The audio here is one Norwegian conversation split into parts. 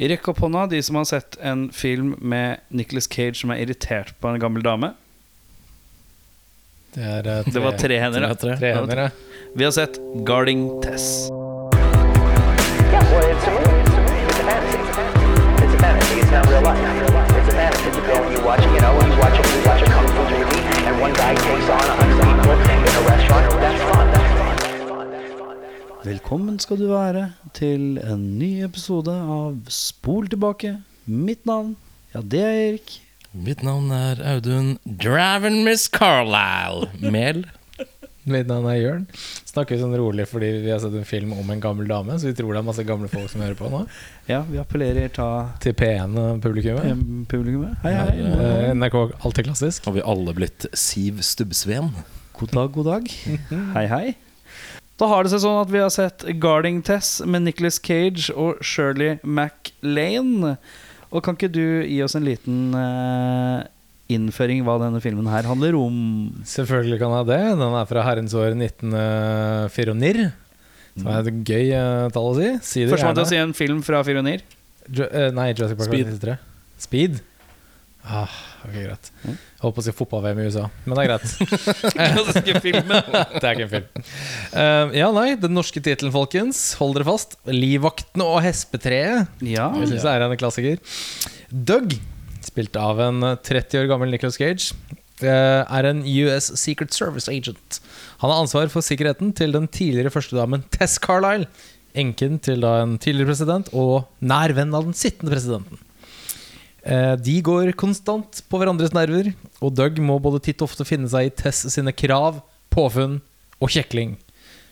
Rekk opp hånda, de som har sett en film med Nicholas Cage som er irritert på en gammel dame. Det, er, tre, Det var tre hender. Ja. tre. tre hender, ja. Vi har sett Guarding Tess. Yeah, well, it's a movie. It's a movie. It's a fantasy. It's a fantasy. It's not real life. It's a fantasy. You go and you watch, you know, Velkommen skal du være til en ny episode av Spol tilbake. Mitt navn, ja, det er Erik. Mitt navn er Audun Draven Miss Carlisle. Mel. Mitt navn er Jørn. Snakker vi sånn rolig fordi vi har sett en film om en gammel dame, så vi tror det er masse gamle folk som hører på nå. Ja, vi appellerer ta Til P1-publikummet. em, publikummet. Hei, hei. Eh, NRK Alltid klassisk. Har vi alle blitt Siv Stubbsveen? God dag, god dag. Hei, hei. Da har det seg sånn at vi har sett Guarding Tess med Nicholas Cage og Shirley MacLaine. Og kan ikke du gi oss en liten uh, innføring hva denne filmen her handler om? Selvfølgelig kan jeg det. Den er fra herrens år 1994. Som er et gøy uh, tall å si. Si det Førstemann til å si en film fra Pioner. Jo, uh, nei, Jurassic Park Speed. 93. Speed? Ah, ok, greit. Jeg holdt på å si fotball-VM i USA, men det er greit. filmen. det er ikke en film. Uh, ja, nei, den norske tittelen, folkens. Hold dere fast. 'Livvaktene og hespetreet'. Ja. Jeg synes det er en klassiker. Doug, spilt av en 30 år gammel Nicholas Gage, uh, er en US Secret Service agent. Han har ansvar for sikkerheten til den tidligere førstedamen Tess Carlisle, enken til da en tidligere president og nær venn av den sittende presidenten. Eh, De går konstant på hverandres nerver, og Doug må både titt og ofte finne seg i Tess sine krav, påfunn og kjekling.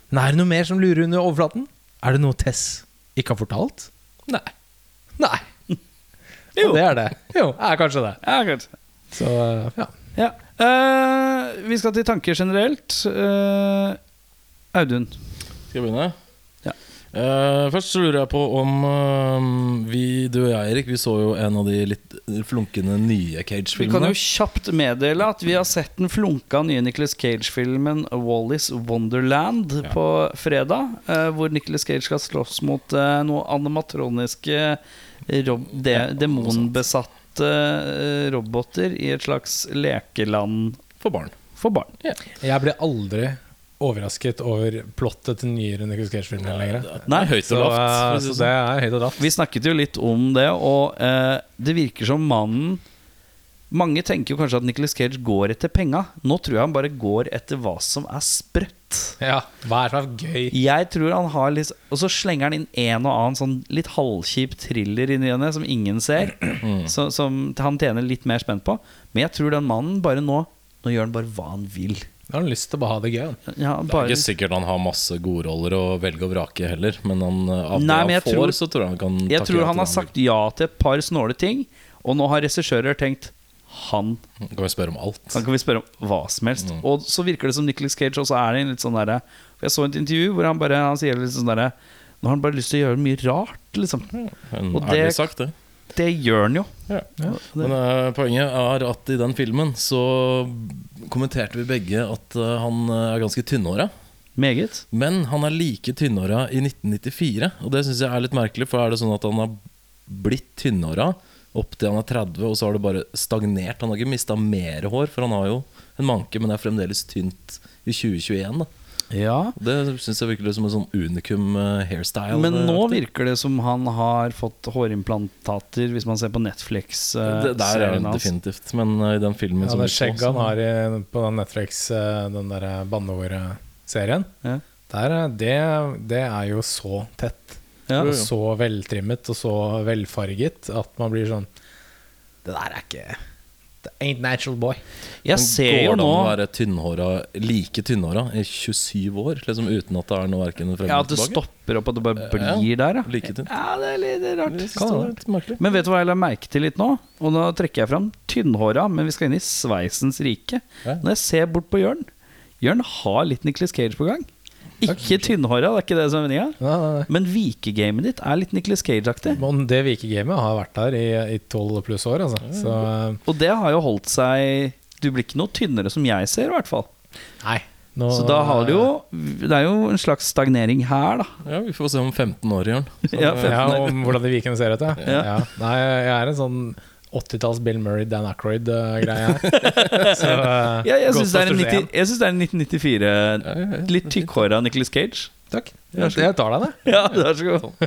Men er det noe mer som lurer under overflaten? Er det noe Tess ikke har fortalt? Nei. Nei. Jo. Og det er det. Jo, er kanskje det. Ja, kanskje. Så eh, ja. Ja. Uh, vi skal til tanker generelt. Uh, Audun. Skal jeg begynne? Ja. Eh, først så lurer jeg på om uh, vi, du og jeg, Erik, vi så jo en av de litt flunkende nye Vi kan jo kjapt meddele at vi har sett den flunka nye Nicholas Cage-filmen Wallis Wonderland på fredag. Uh, hvor Nicholas Cage skal slåss mot uh, noen animatroniske rob de demonbesatte roboter i et slags lekeland For barn. for barn. Jeg blir aldri overrasket over plottet til nyere Nicholas Cage-filmer lenger. Nei, høyt og lavt. eh, så det det sånn. er høyt og lavt. Vi snakket jo litt om det, og eh, det virker som mannen Mange tenker jo kanskje at Nicholas Cage går etter penga. Nå tror jeg han bare går etter hva som er sprøtt. Ja, Hva er som gøy? Jeg tror han har litt Og så slenger han inn en og annen sånn litt halvkjip thriller inni henne som ingen ser. Så, som han tjener litt mer spent på. Men jeg tror den mannen bare nå Nå gjør han bare hva han vil. Jeg har lyst til å bare ha det gøy. Ja, bare... Det er ikke sikkert han har masse godroller å velge og vrake heller, men han, eh, av Nei, men det han får, tror- så tror jeg han kan jeg tror han har sagt ja til et par snåle ting, og nå har regissører tenkt han. Kan vi spørre om alt? Han kan vi spørre om hva som helst. Mm. Og så virker det som Nicholas Cage også er det en litt sånn derre Jeg så et intervju hvor han bare Han sier litt sånn derre Nå har han bare lyst til å gjøre mye rart, liksom. En Og det- sagt, det. Det gjør han jo. Ja. Men uh, poenget er at i den filmen så kommenterte vi begge at uh, han eh, er ganske tynnhåra. Meget. Men han er like tynnhåra i 1994, og det syns jeg er litt merkelig. For er det sånn at han har blitt tynnhåra opp til han er 30, og så har det bare stagnert? Han har ikke mista mer hår, for han har jo en manke, men det er fremdeles tynt i 2021. da Ja. Det syns jeg virker som en sånn unikum eh, hairstyle. Men nå eh, virker det som han har fått hårimplantater, hvis man ser på Netflix. eh, det, Der er det definitivt. Men i den filmen Ja, som det skjegget han har i, på den Netflix, den der banneord-serien, Ja. Det, det er jo så tett. Ja. Og så veltrimmet og så velfarget at man blir sånn Det der er ikke ain't natural boy. Jeg ser jo Går det an å være tynnhåra, like tynnhåra i 27 år? Liksom Uten at det er noe verken frem ja, At det tilbake? stopper opp, at det bare Ja, blir der, ja. Like tynt. Ja, det er litt rart. Jeg synes det er litt merkelig. Men vet du hva jeg la merke til litt nå? Og nå trekker jeg fram tynnhåra, men vi skal inn i sveisens rike. Ja. Når jeg ser bort på Jørn Jørn har litt Nicolas Cage på gang. Ikke tynnhåra, det er ikke det som er meninga. Men vikegamet ditt er litt Nicholas Cage-aktig. Men det Vike-gamet har vært der i tolv pluss år, altså. Så eh, Og det har jo holdt seg Du blir ikke noe tynnere som jeg ser, i hvert fall. nei. Nå- Så da har det jo Det er jo en slags stagnering her, da. Ja, Vi får se om 15 år, Jørn. Så, Ja, Ja, om hvordan de vikene ser ut, ja. Ja. ja. Nei, jeg er en sånn 80-talls Bill Murray, Dan Ackroyd-greie uh, Så, eh, Ja, jeg syns det, er en Ghostbusters 90 jeg synes det er en 1994 ja, ja. Litt tykkhåra Nicholas Cage. Takk. Jeg, jeg tar deg det. Ja, det er så god.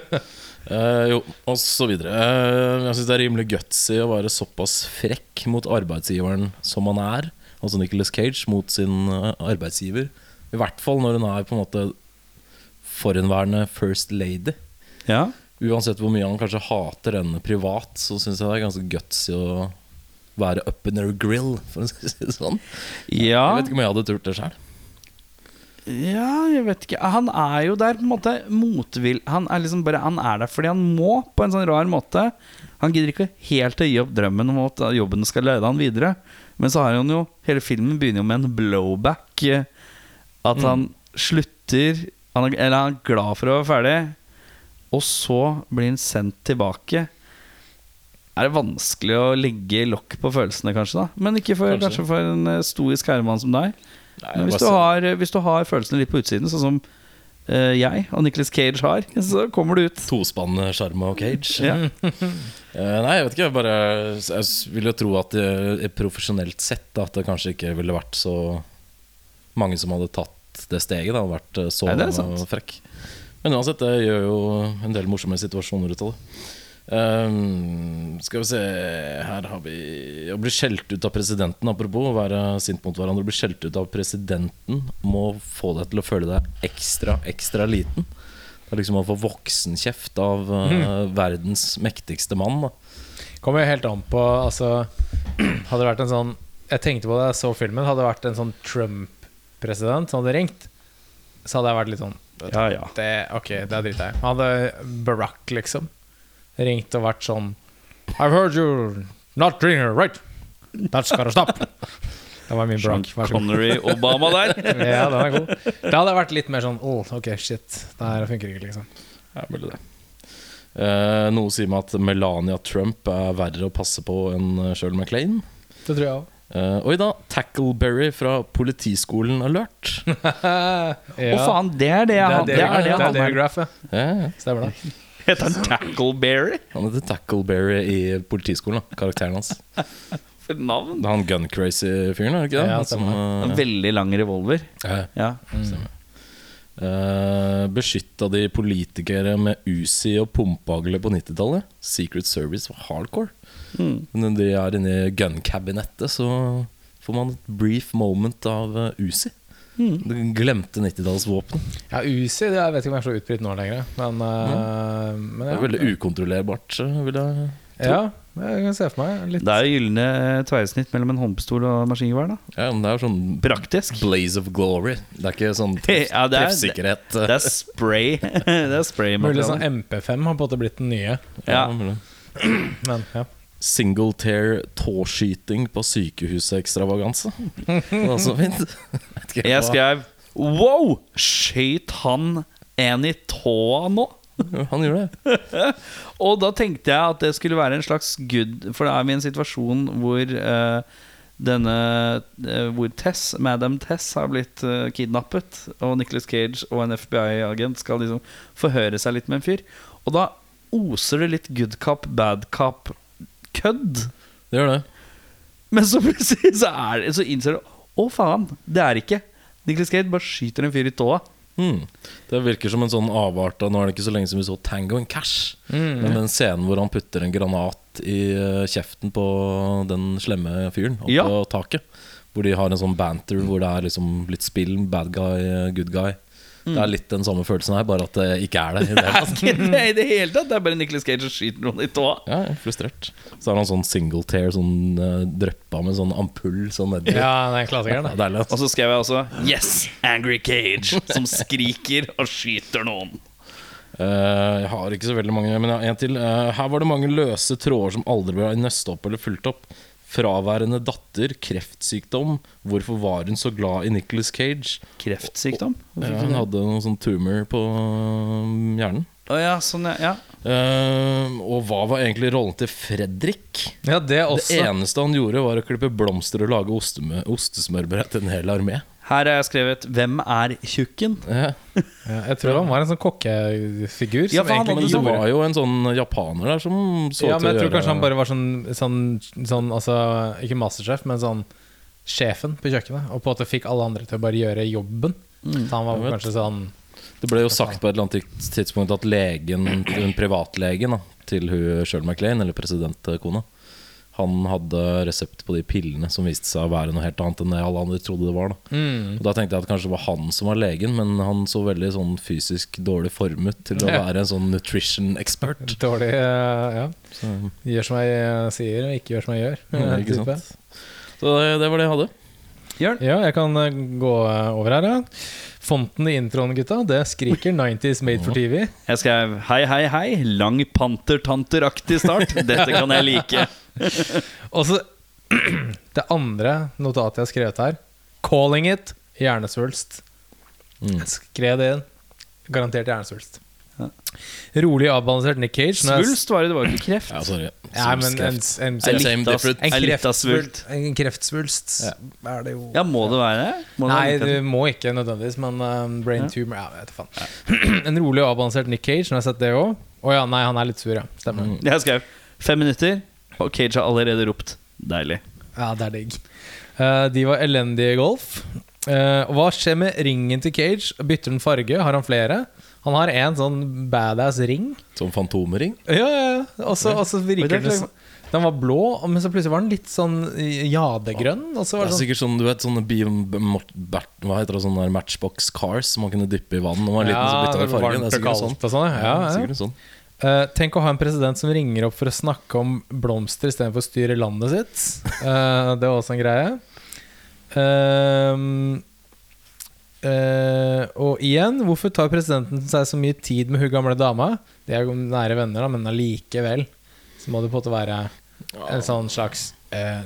Uh, jo, og så videre. Uh, jeg syns det er rimelig gutsy å være såpass frekk mot arbeidsgiveren som han er. Altså Nicholas Cage mot sin eh, arbeidsgiver. I hvert fall når hun er på en måte forhenværende first lady. Ja. Uansett hvor mye han kanskje hater henne privat, så syns jeg det er ganske gutsy å være up in her grill, for å si det sånn. ja. Jeg vet ikke om jeg hadde turt det sjøl. Ja, jeg vet ikke. Han er jo der på en måte motvill. Han er liksom bare Han er der fordi han må, på en sånn rar måte. Han gidder ikke helt å gi opp drømmen om at jobben skal lede han videre. Men så har han jo Hele filmen begynner jo med en blowback. eh, At han slutter han er, Eller han er glad for å være ferdig, og så blir han sendt tilbake. Er det vanskelig å legge lokk på følelsene, kanskje? da Men ikke for, Kanskje. kanskje for en eh, stoisk herremann som deg. Men hvis du, har, hvis du har følelsene litt på utsiden, sånn som uh, jeg og Nicholas Cage har, så kommer du ut. Tospann sjarm og Cage. Ja. Eh, nei, jeg vet ikke. Jeg, bare, jeg vil jo tro at det, profesjonelt sett da, At det kanskje ikke ville vært så mange som hadde tatt det steget. Da, og vært eh, så Nei, det frekk. Men uansett, det gjør jo en del morsomme situasjoner ut av det. Um, skal vi se Her har vi Å bli skjelt ut av presidenten, apropos å være sint mot hverandre. Å bli skjelt ut av presidenten må få deg til å føle deg ekstra, ekstra liten. Det er liksom å få voksenkjeft av uh, verdens mektigste mann. Da. Kommer jo helt an på Altså, hadde det vært en sånn Jeg tenkte på det jeg så filmen. Hadde det vært en sånn Trump-president som hadde ringt, så hadde jeg vært litt sånn Ja, ja. det, Ok, det driter jeg i. Hadde Barack, liksom, ringt og vært sånn I've heard you not drinking right. That's gotta stop. Det var min Barack. Sean. Connery Obama der. Ja, den er god. Det hadde vært litt mer sånn oh, ok, shit. Det her funker ikke, liksom. Ja, mulig det. Eh, noe sier meg at Melania Trump er verre å passe på enn Shirley MacLaine. Det tror jeg òg. Eh, oi da, Tackleberry fra Politiskolen Alert. Å, faen, det er det jeg har. Det Det er det det er Ja, ja. Stemmer det. Heter han Tackleberry? Han heter Tackleberry i Politiskolen, da, karakteren hans. For navn? Det er han gun crazy-fyren, er det ikke det? Ja, Han som, uh, En eh, veldig lang revolver. ja, Ja. Uh, beskytta de politikere med Uzi og pumpehagle på 90-tallet? Secret Service var hardcore. Mm. Men når de er inne i gun-kabinettet, så får man et brief moment av uh, Uzi. Mm. Det glemte 90-tallsvåpenet. Ja, Uzi det jeg vet ikke om jeg er så utbredt nå lenger. Men, eh, men Det er veldig ukontrollerbart, uh, vil jeg Ja, jeg kan se for meg litt Det er jo gylne tveisnitt mellom en håndpistol og maskingevær. Ja, men det er sånn Praktisk. blaze of glory. Det er ikke sånn treffsikkerhet. Ja, det er- treffsikkerhet. Det er spray. det er spray Mulig sånn MP5 har på en måte blitt den nye. Ja. ja. Men ja. Single tear tåskyting på sykehusekstravaganse. Det var så fint. Jeg skrev Wow! Skøyt han en i tåa nå? Han gjorde det. Og da tenkte jeg at det skulle være en slags good For da er vi i en situasjon hvor uh, denne uh, Hvor Tess, Madam Tess har blitt uh, kidnappet, og Nicholas Cage og en FBI-agent skal liksom forhøre seg litt med en fyr. Og da oser det litt good cop, bad cop-kødd. Det gjør det. Men så plutselig så, er det, så innser du Å, faen, det er ikke Nicholas Gate bare skyter en fyr i tåa. Mm. Det virker som en sånn avart av Nå er det ikke så lenge siden vi så Tango and Cash. Men den scenen hvor han putter en granat i eh, kjeften på den slemme fyren oppå Ja. taket. Hvor de har en sånn banter hvor det er liksom litt spill, bad guy, good guy. Det er litt den samme følelsen her, bare at det ikke er det. i det hele tatt. Ikke det i det hele tatt. Det er bare Nicholas Cage som skyter noen i tåa. Ja, jeg er frustrert. Så er han sånn single tear, sånn uh, dryppa med sånn ampull sånn nedi. ja, det er klassikeren. Det er. Og så skrev jeg også Yes, Angry Cage, som skriker og skyter noen. Uh, jeg har ikke så veldig mange, men jeg har en til. Uh, her var det mange løse tråder som aldri ble nøstet opp eller fulgt opp. Fraværende datter, kreftsykdom. Hvorfor var hun så glad i Nicholas Cage? Kreftsykdom? Ja, hun hadde noen sånn tumor på um, hjernen. Oh, ja, sånn ja. Eh, og hva var egentlig rollen til Fredrik? Ja, det Det eneste han gjorde, var å klippe blomster og lage ostesmørbrød til en hel armé. Her har jeg skrevet 'Hvem er tjukken?' Ja. Ja, jeg tror han var en sånn kokkefigur. Ja, som for han egentlig hadde Det var jo en sånn japaner der som så Ja, men jeg til å tror kanskje han bare var sånn, sånn, sånn altså, Ikke masterchef, men sånn sjefen på kjøkkenet. Og på en måte fikk alle andre til å bare gjøre jobben. Så han var Jeg kanskje sånn Det ble jo sagt på et eller annet tidspunkt at legen, privatlegen da, til hun Shirley MacLaine, eller presidentkona, han hadde resept på de pillene som viste seg å være noe helt annet enn det alle andre trodde det var. Da. mm, Og da tenkte jeg at kanskje det var han som var legen, men han så veldig sånn fysisk dårlig formet til å Ja. være en sånn nutrition expert. dårlig eh, Ja. Så, Gjør som jeg eh, sier, og ikke gjør som jeg gjør. ja, eh, ikke type. sant? Så det, det var det jeg hadde. Jørn? Ja, jeg kan gå over her, ja. Fonten i introen, gutta, det skriker 90s made for TV. Jeg skrev 'Hei, hei, hei'. Lang pantertanteraktig start. Dette kan jeg like. Og så det andre notatet jeg har skrevet her. 'Calling it hjernesvulst'. Mm. Skrev det inn. Garantert hjernesvulst. Ja. Rolig avbalansert Nick Cage. Svulst var det, det var ikke kreft. Ja, sorry. Ja, men en, en, en, kreftsvulst, en kreftsvulst er det jo Ja, må det være det? Må det Nei, du må ikke nødvendigvis, men um, brain tumor Ja, vet du faen. en rolig og avbalansert Nick Cage, når jeg har sett det òg. Å ja, nei, han er litt sur, ja. Stemmer. Mm. Jeg skrev fem minutter, og Cage har allerede ropt 'deilig'. Ja, det er digg. Eh, de var elendige i golf. Eh, hva skjer med ringen til Cage? Bytter den farge? Har han flere? Han har en sånn badass ring. Som fantomring. Ja, ja, ja. Og så og så virker det som Den var blå, men så plutselig var den litt sånn jadegrønn. Og så Det var er det sånn sikkert sånn, du vet, sånne bi, Hva heter det, sånne Matchbox cars som man kunne dyppe i vann når man var liten. så bytta det fargen. Det varmt er og sikkert sånn. og sånn. Ja, ja. Sikkert sånn. Eh, tenk å ha en president som ringer opp for å snakke om blomster istedenfor å styre landet sitt. Uh, det var også en greie. Uh, og igjen, hvorfor tar presidenten seg så mye tid med hun gamle dama? De er jo nære venner, da, men allikevel så må det på en måte være en sånn slags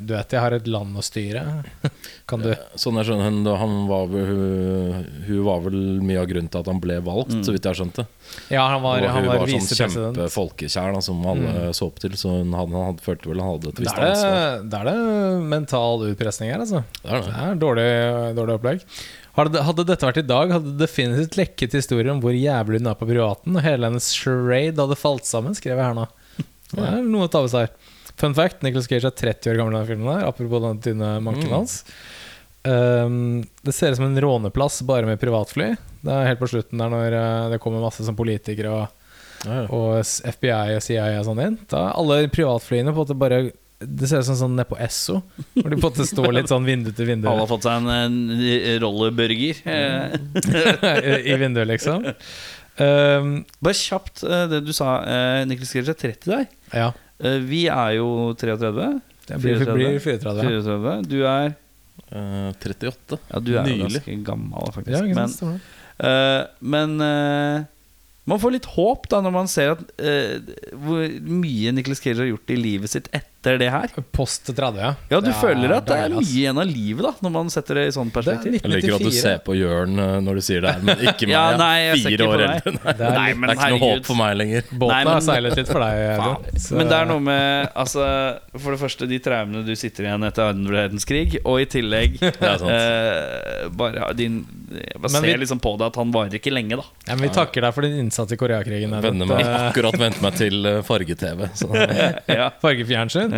Du vet, jeg har et land å styre. kan du Sånn jeg skjønner, hun, han var, vel- hun, hun var vel mye av grunnen til at han ble valgt, Mm. så vidt jeg har skjønt det. Ja, han var, han hun var var sånn kjempefolkekjær som alle så opp til, så hun hadde, han hadde, følte vel han hadde et visst er, ansvar. det, da er det mental utpressing her, altså. Det er Det det. er dårlig, dårlig opplegg. Hadde, hadde dette vært i dag, hadde det definitivt lekket historier om hvor jævlig hun er på privaten, og hele hennes charade hadde falt sammen, skrev jeg her nå. Det er noe å ta med seg. Fun fact, Nicholas Cage er 30 år gammel i denne filmen, her apropos den tynne manken Mm. hans. Um, det ser ut som en råneplass bare med privatfly. Det er helt på slutten der når eh, det kommer masse som politikere og Ja, ja. og FBI og CIA og sånn inn. Da alle privatflyene på en måte bare Det ser ut som sånn nede på Esso, hvor de på en står litt sånn vindu til vindu Alle har fått seg en, en rollerburger. Eh, i vinduet, liksom. Um, Bare kjapt eh, det du sa. Uh, Nicholas Cage er 30 der. ja. Eh, vi er jo 33. Det blir, 34. blir 34. 34. Du er uh, 38. Ja, du er jo Nylig. ganske gammel, faktisk. Ja, men eh, men uh, man får litt håp da når man ser at, eh, hvor mye Nicholas Cage har gjort i livet sitt etter det her. Post 30, ja. Ja, du føler at det er mye igjen av livet da når man setter det i sånn perspektiv. Er Jeg liker at du ser på Jørn eh, når du sier det her, men ikke meg. Ja, nei, jeg ser Fire år eldre. Nei. Det er, Nei, men Det er ikke noe håp for meg lenger. båten Nei, men- har seilet litt for deg. Faen. Men det er noe med altså, For det første de traumene du sitter igjen etter andre verdenskrig, og i tillegg Det eh, Bare din Jeg bare Men vi- ser liksom på det at han varer ikke lenge, da. ja, men vi takker deg for din innsats i Koreakrigen. Edu. Venne meg, akkurat vente meg til eh, farge-TV. Ja. Fargefjernsyn.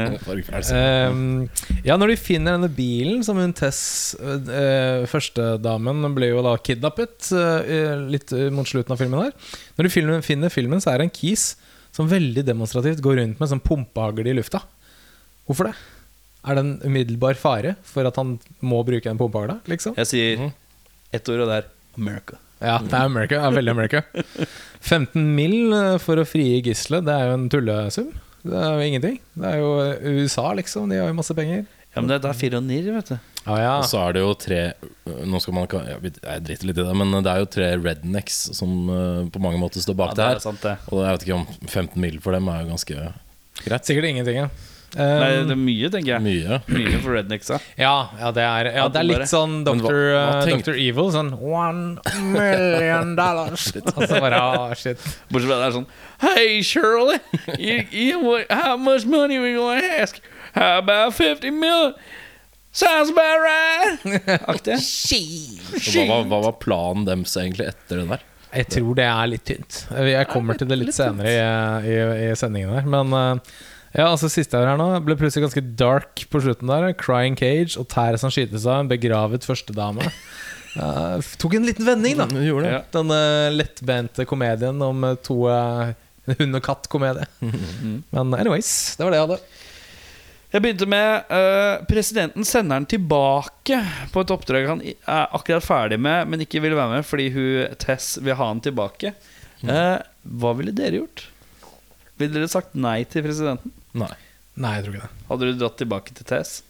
Um, ja, når de finner denne bilen som hun Tess, uh, førstedamen, ble jo da kidnappet uh, litt uh, mot slutten av filmen her. Når de filmen, finner filmen, så er det en kis som veldig demonstrativt går rundt med sånn pumpehagl i lufta. Hvorfor det? Er det en umiddelbar fare for at han må bruke den pumpehagla, liksom? Jeg sier Mhm. ett ord, og det er America. Ja, det er America. Det er veldig America. 15 mill. for å frigi gisselet, det er jo en tullesum. Det er jo ingenting. Det er jo uh, USA, liksom. De har jo masse penger. Ja, men det, det er fire og nirr, vet du. Ah, ja. Og så er det jo tre Nå skal man ikke Jeg driter litt i det, men det er jo tre rednecks som eh, på mange måter står bak Ja, det det her. er sant, det. Og jeg vet ikke om 15 mil for dem er jo ganske greit. Sikkert ingenting, ja. Nei, Um, det er mye, tenker jeg. Mye. Mye for rednecksa. ja, ja, det er, ja, det er litt sånn Dr. hva uh, Dr. Evil. Sånn One million dollars. Og så bare ah, shit. Bortsett fra det er sånn Hey, Shirley, you, you, how much money we gonna ask? How about 50 million? Sounds about right! Aktig. Hva hva var planen deres egentlig etter det der? Jeg tror det er litt tynt. Jeg kommer til det litt senere i, i, i sendingen her. Men eh, ja, altså siste her nå ble plutselig ganske dark på slutten der. Crying Cage og tær som skytes av. En begravet førstedame. Uh, tok en liten vending, da. Du? Ja. Den uh, lettbente komedien om eh, to uh, hund og katt-komedie. Men anyways, det var det jeg hadde. Jeg begynte med uh, Presidenten sender den tilbake på et oppdrag han er akkurat ferdig med, men ikke vil være med fordi hun Tess vil ha den tilbake. Eh, hva ville dere gjort? Ville dere sagt nei til presidenten? Nei. Nei, jeg tror ikke det. Hadde du dratt tilbake til Tess?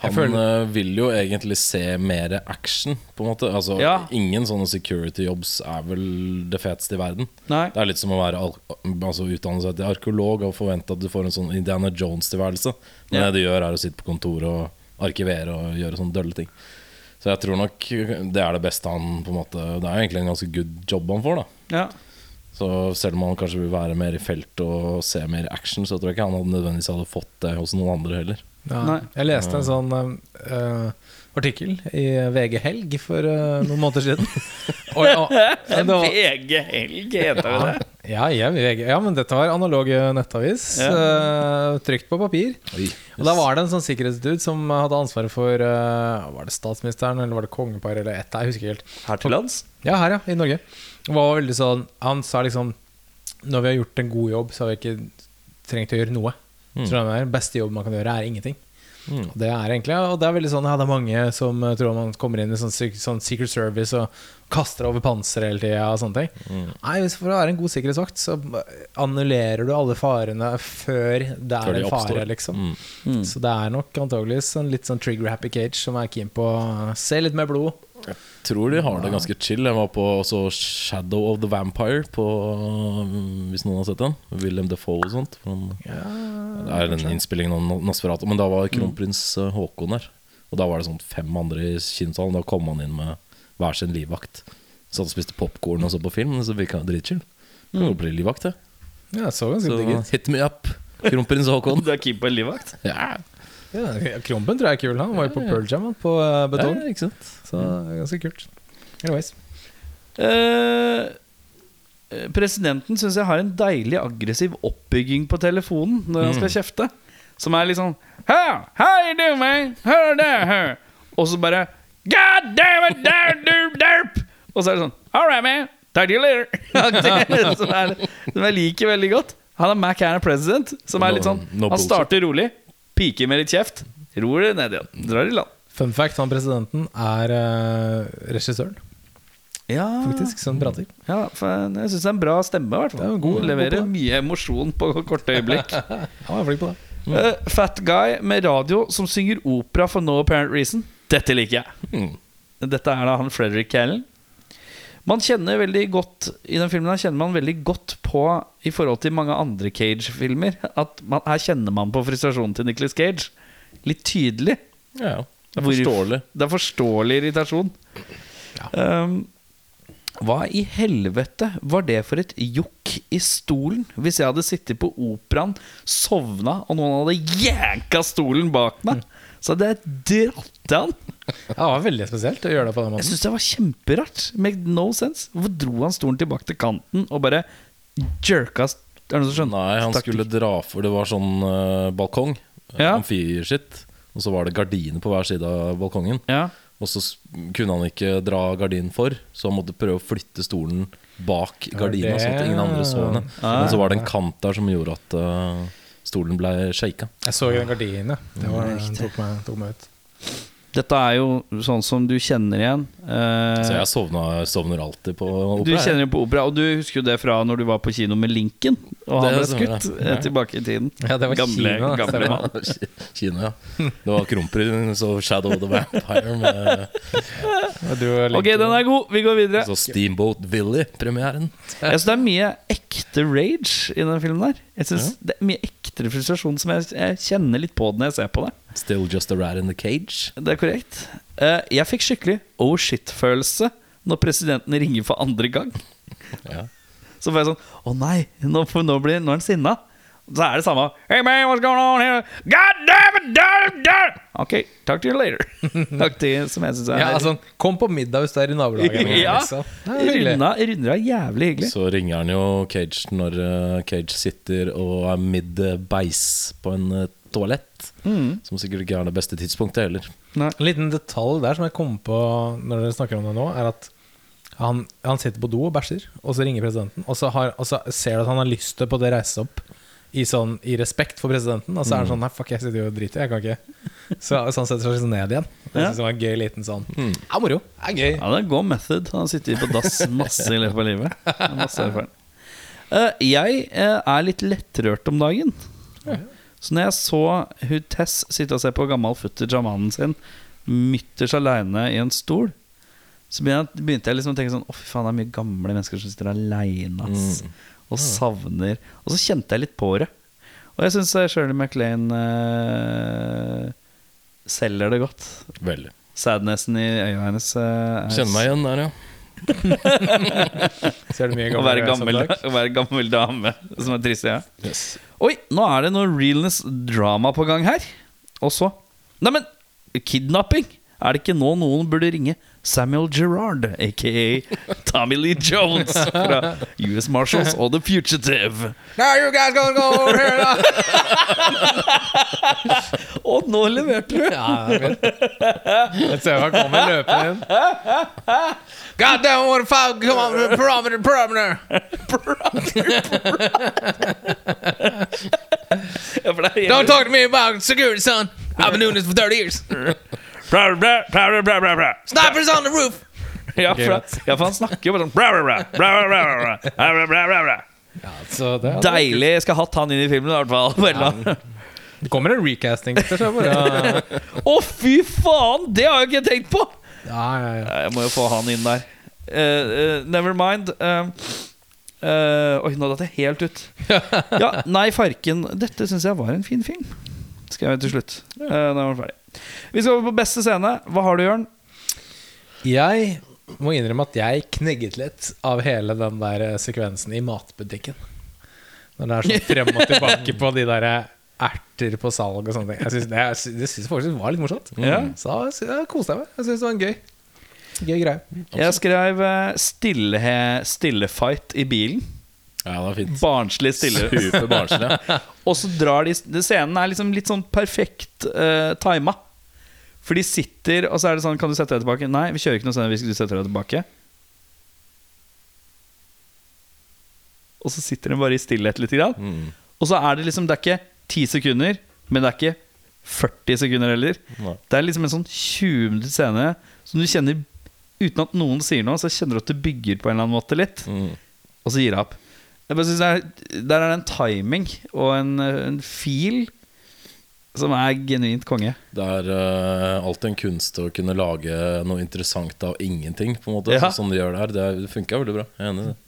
Han føler- vil jo egentlig se mer action, på en måte. Altså, Ja. Ingen sånne security jobs er vel det feteste i verden. Nei. Det er litt som å være al altså, utdanne seg til arkeolog og forvente at du får en sånn Indiana Jones-tilværelse. Men Ja. det du gjør, er å sitte på kontoret og arkivere og gjøre sånne dølle ting. Så jeg tror nok det er det beste han på en måte Det er egentlig en ganske good jobb han får, da. Ja. Så selv om han kanskje vil være mer i felt og se mer action, så tror jeg ikke han hadde nødvendigvis hadde fått det hos noen andre heller. Ja. Nei. Jeg leste en sånn uh, artikkel i VG Helg for uh, noen måneder siden. og, og, var, VG Helg heter det det. ja, ja, ja, men dette var analog nettavis. Ja. eh, trykt på papir. Og Da var det en sånn sikkerhetsdude som hadde ansvaret for eh, Var det statsministeren eller var det kongeparet eller et, Jeg husker ikke helt. Her til lands? Ja, her, ja. I Norge. Var veldig sånn Han sa liksom Når vi har gjort en god jobb, så har vi ikke trengt å gjøre noe. Mm. Så det den beste jobb man kan gjøre, er ingenting. Mm. Og det er egentlig Og det er veldig sånn Ja, det er mange som tror man kommer inn i sånn, sånn Secret Service og kaster over panseret hele tida og sånne ting. Mm. Nei, hvis For å være en god sikkerhetsvakt, så annullerer du alle farene før det er de en fare, liksom. Mm. Så det er nok antageligvis en litt sånn trigger-happy cage som er keen på å se litt mer blod. Tror de har det ganske chill. Jeg var på også Shadow of the Vampire, på, hvis noen har sett den. William Defoe og sånt. Ja, det er den innspillingen av Nosferatu. Men da var kronprins eh, Haakon der. Og da var det sånn fem andre i kinosalen. Da kom han inn med hver sin livvakt. Satt og spiste popkorn og så på film. Så virka han dritchill. Kan jo bli livvakt, det. Ja, så ganske Så digg ut. hit me up, kronprins Haakon. Du er keen på en livvakt? Ja, Ja, Krompen tror jeg er kul. Han var jo på Pearl Jam på eh, betong. ja, ikke sant? Så er ganske kult. Anyways. Eh, eh, presidenten syns jeg har en deilig aggressiv oppbygging på telefonen når han skal kjefte. Som er litt sånn How, how you doing, man? How there, how? Og så bare God damn it, derp, derp, derp. Og så er det sånn All right, man. Talk to you later. som, er, som jeg liker veldig godt. Han er Mac Hanna president, som er litt sånn Han starter rolig, piker med litt kjeft, roer det ned igjen, drar i land. Fun fact, han presidenten er uh, regissøren, Ja, faktisk, som prater. Ja, for jeg syns det er en bra stemme. i hvert fall god- Leverer god mye emosjon på korte øyeblikk. Er flink på det. Eh, fat guy med radio som synger opera for no apparent reason. Dette liker jeg. Mm. Dette er da han Frederick Callen. Man kjenner veldig godt I den filmen her kjenner man veldig godt på I forhold til mange andre Cage-filmer At man, her kjenner man på frustrasjonen til Nicolas Cage. Litt tydelig. Ja, det er Hvor- forståelig. Det er forståelig irritasjon. Um, hva i helvete var det for et jokk i stolen? Hvis jeg hadde sittet på operaen, sovna, og noen hadde jæka stolen bak meg, så det dratt han. Ja, det var veldig spesielt å gjøre det på den Jeg synes syns det var kjemperart. Make no sense. Hvorfor dro han stolen tilbake til kanten og bare jerka Er det noen som skjønner? Nei, han Stakk- skulle dra for Det var sånn uh, balkong. Ja. Amfiskitt. Og så var det gardiner på hver side av balkongen. Ja. Og så kunne han ikke dra gardinen for, så han måtte prøve å flytte stolen bak gardina, sånn at ingen andre så henne. Men så var det en kant der som gjorde at eh, stolen ble shaka. Jeg så den gardinen. Det var, den tok, meg, tok meg ut. Dette er jo sånn som du kjenner igjen. Eh, Så jeg sovna, sovner alltid på opera. Du kjenner jo på opera, og du husker jo det fra når du var på kino med Lincoln. Og han ble skutt ja. eh, tilbake i tiden. Ja, det var gamle, kino, gamle mann. Kino, ja. Det var Kronprins og Shadow of the Vampire med Ok, den er god. Vi går videre. så Steamboat Willy-premieren. Jeg synes Det er mye ekte rage i den filmen. der Jeg synes Det er mye ektere frustrasjon som jeg, jeg kjenner litt på den når jeg ser på det. Still just a rat in the cage. Det er korrekt. Eh, jeg fikk skikkelig oh shit-følelse når presidenten ringer for andre gang. Ja. Så får jeg sånn Å nei, nå, nå, blir, nå er han sinna. Så er det samme. Hey man, what's going on here? God damn it! Damn, damn. Ok, talk to you later. Takk til som jeg syns er Ja, altså, kom på middag hvis du er i nabolaget. Ja. liksom. Runda, runda er jævlig hyggelig. Så ringer han jo Cage når eh, Cage sitter og er mid-beis på en toalett. Som sikkert ikke er det beste tidspunktet heller. En liten detalj der som jeg kom på når dere snakker om det nå, er at han, han sitter på do og bæsjer, og så ringer presidenten, og så, har, og så ser du at han har lyst til på det reise seg opp i, sånn, i respekt for presidenten, og så er han sånn Nei, fuck, jeg sitter jo og driter, jeg kan ikke. Så, så han setter seg liksom ned igjen. Jeg synes det var en gøy liten sånn Ja, moro. Det er gøy. Ja, det er god method. Han har sittet på dass masse i løpet av livet. Masse erfaring. Eh, jeg uh, er litt lettrørt om dagen. Så når jeg så hun Tess sitte og se på gammel footage av mannen sin mytters aleine i en stol, så begynte jeg, liksom å tenke sånn Å, fy faen, det er mye gamle mennesker som sitter aleine, ass. Og savner Og så kjente jeg litt på det. Og jeg syns Shirley MacLaine uh, selger det godt. Veldig. Sadnessen i øya hennes uh, er Kjenner meg igjen der, ja. Ser du mye Å være, gammel, å være gammel dame som er trist, ja. Yes. Oi, nå er det noe realness drama på gang her. Og så Neimen, kidnapping! Er det ikke nå noen burde ringe Samuel Gerard, aka Tommy Lee Jones fra US Marshals og The Fugitive? Now you guys gonna go over here now. Og nå leverte du! Ja. Jeg ser han kommer løpende inn. God damn, what a on the parameter, parameter. Er Don't talk to me about security, son. I've been doing this for 30 years. Snipers on the roof! Ja, for, ja, for han snakker jo bare sånn ja, det Deilig! Jeg skal hatt han inn i filmen, i hvert fall. Ja. Det kommer en recasting. Å, ja. oh, fy faen! Det har jeg ikke tenkt på! Ja, ja, ja. Jeg må jo få han inn der. Uh, uh, never mind. Uh, oi, nå datt jeg helt ut. ja, Nei, farken. Dette syns jeg var en fin film. Skrev jeg til slutt. Ja. da var den ferdig. Vi skal over på beste scene. Hva har du, Jørn? Jeg må innrømme at jeg knegget litt av hele den der eh, sekvensen i matbutikken. Når det er sånn frem og tilbake på de der erter på salg og sånne ting. Jeg synes det, jeg, det synes jeg faktisk var litt morsomt. Ja. Så jeg, jeg meg. Jeg syns det var en gøy Gøy greie. Jeg skrev eh, stille, stillefight i bilen. Ja, det var fint. Barnslig stille. Superbarnslig. barnslig. Og så drar de Scenen er liksom litt sånn perfekt uh, tima. For de sitter, og så er det sånn Kan du sette deg tilbake? Nei, vi kjører ikke noe scene hvis du setter deg tilbake. Og så sitter de bare i stillhet litt. Grann. Mm. Og så er det liksom Det er ikke 10 sekunder, men det er ikke 40 sekunder heller. Nei. Det er liksom en sånn 20 minutter scene som du kjenner uten at noen sier noe, så kjenner du at det bygger på en eller annen måte litt. Mm. Og så gir det opp. Jeg bare synes det er, Der er det en timing og en, en feel som er genuint konge. Det er uh, alltid en kunst å kunne lage noe interessant av ingenting. På en måte Ja. Sånn de gjør det her. Det, det funka veldig bra. Jeg er enig i det.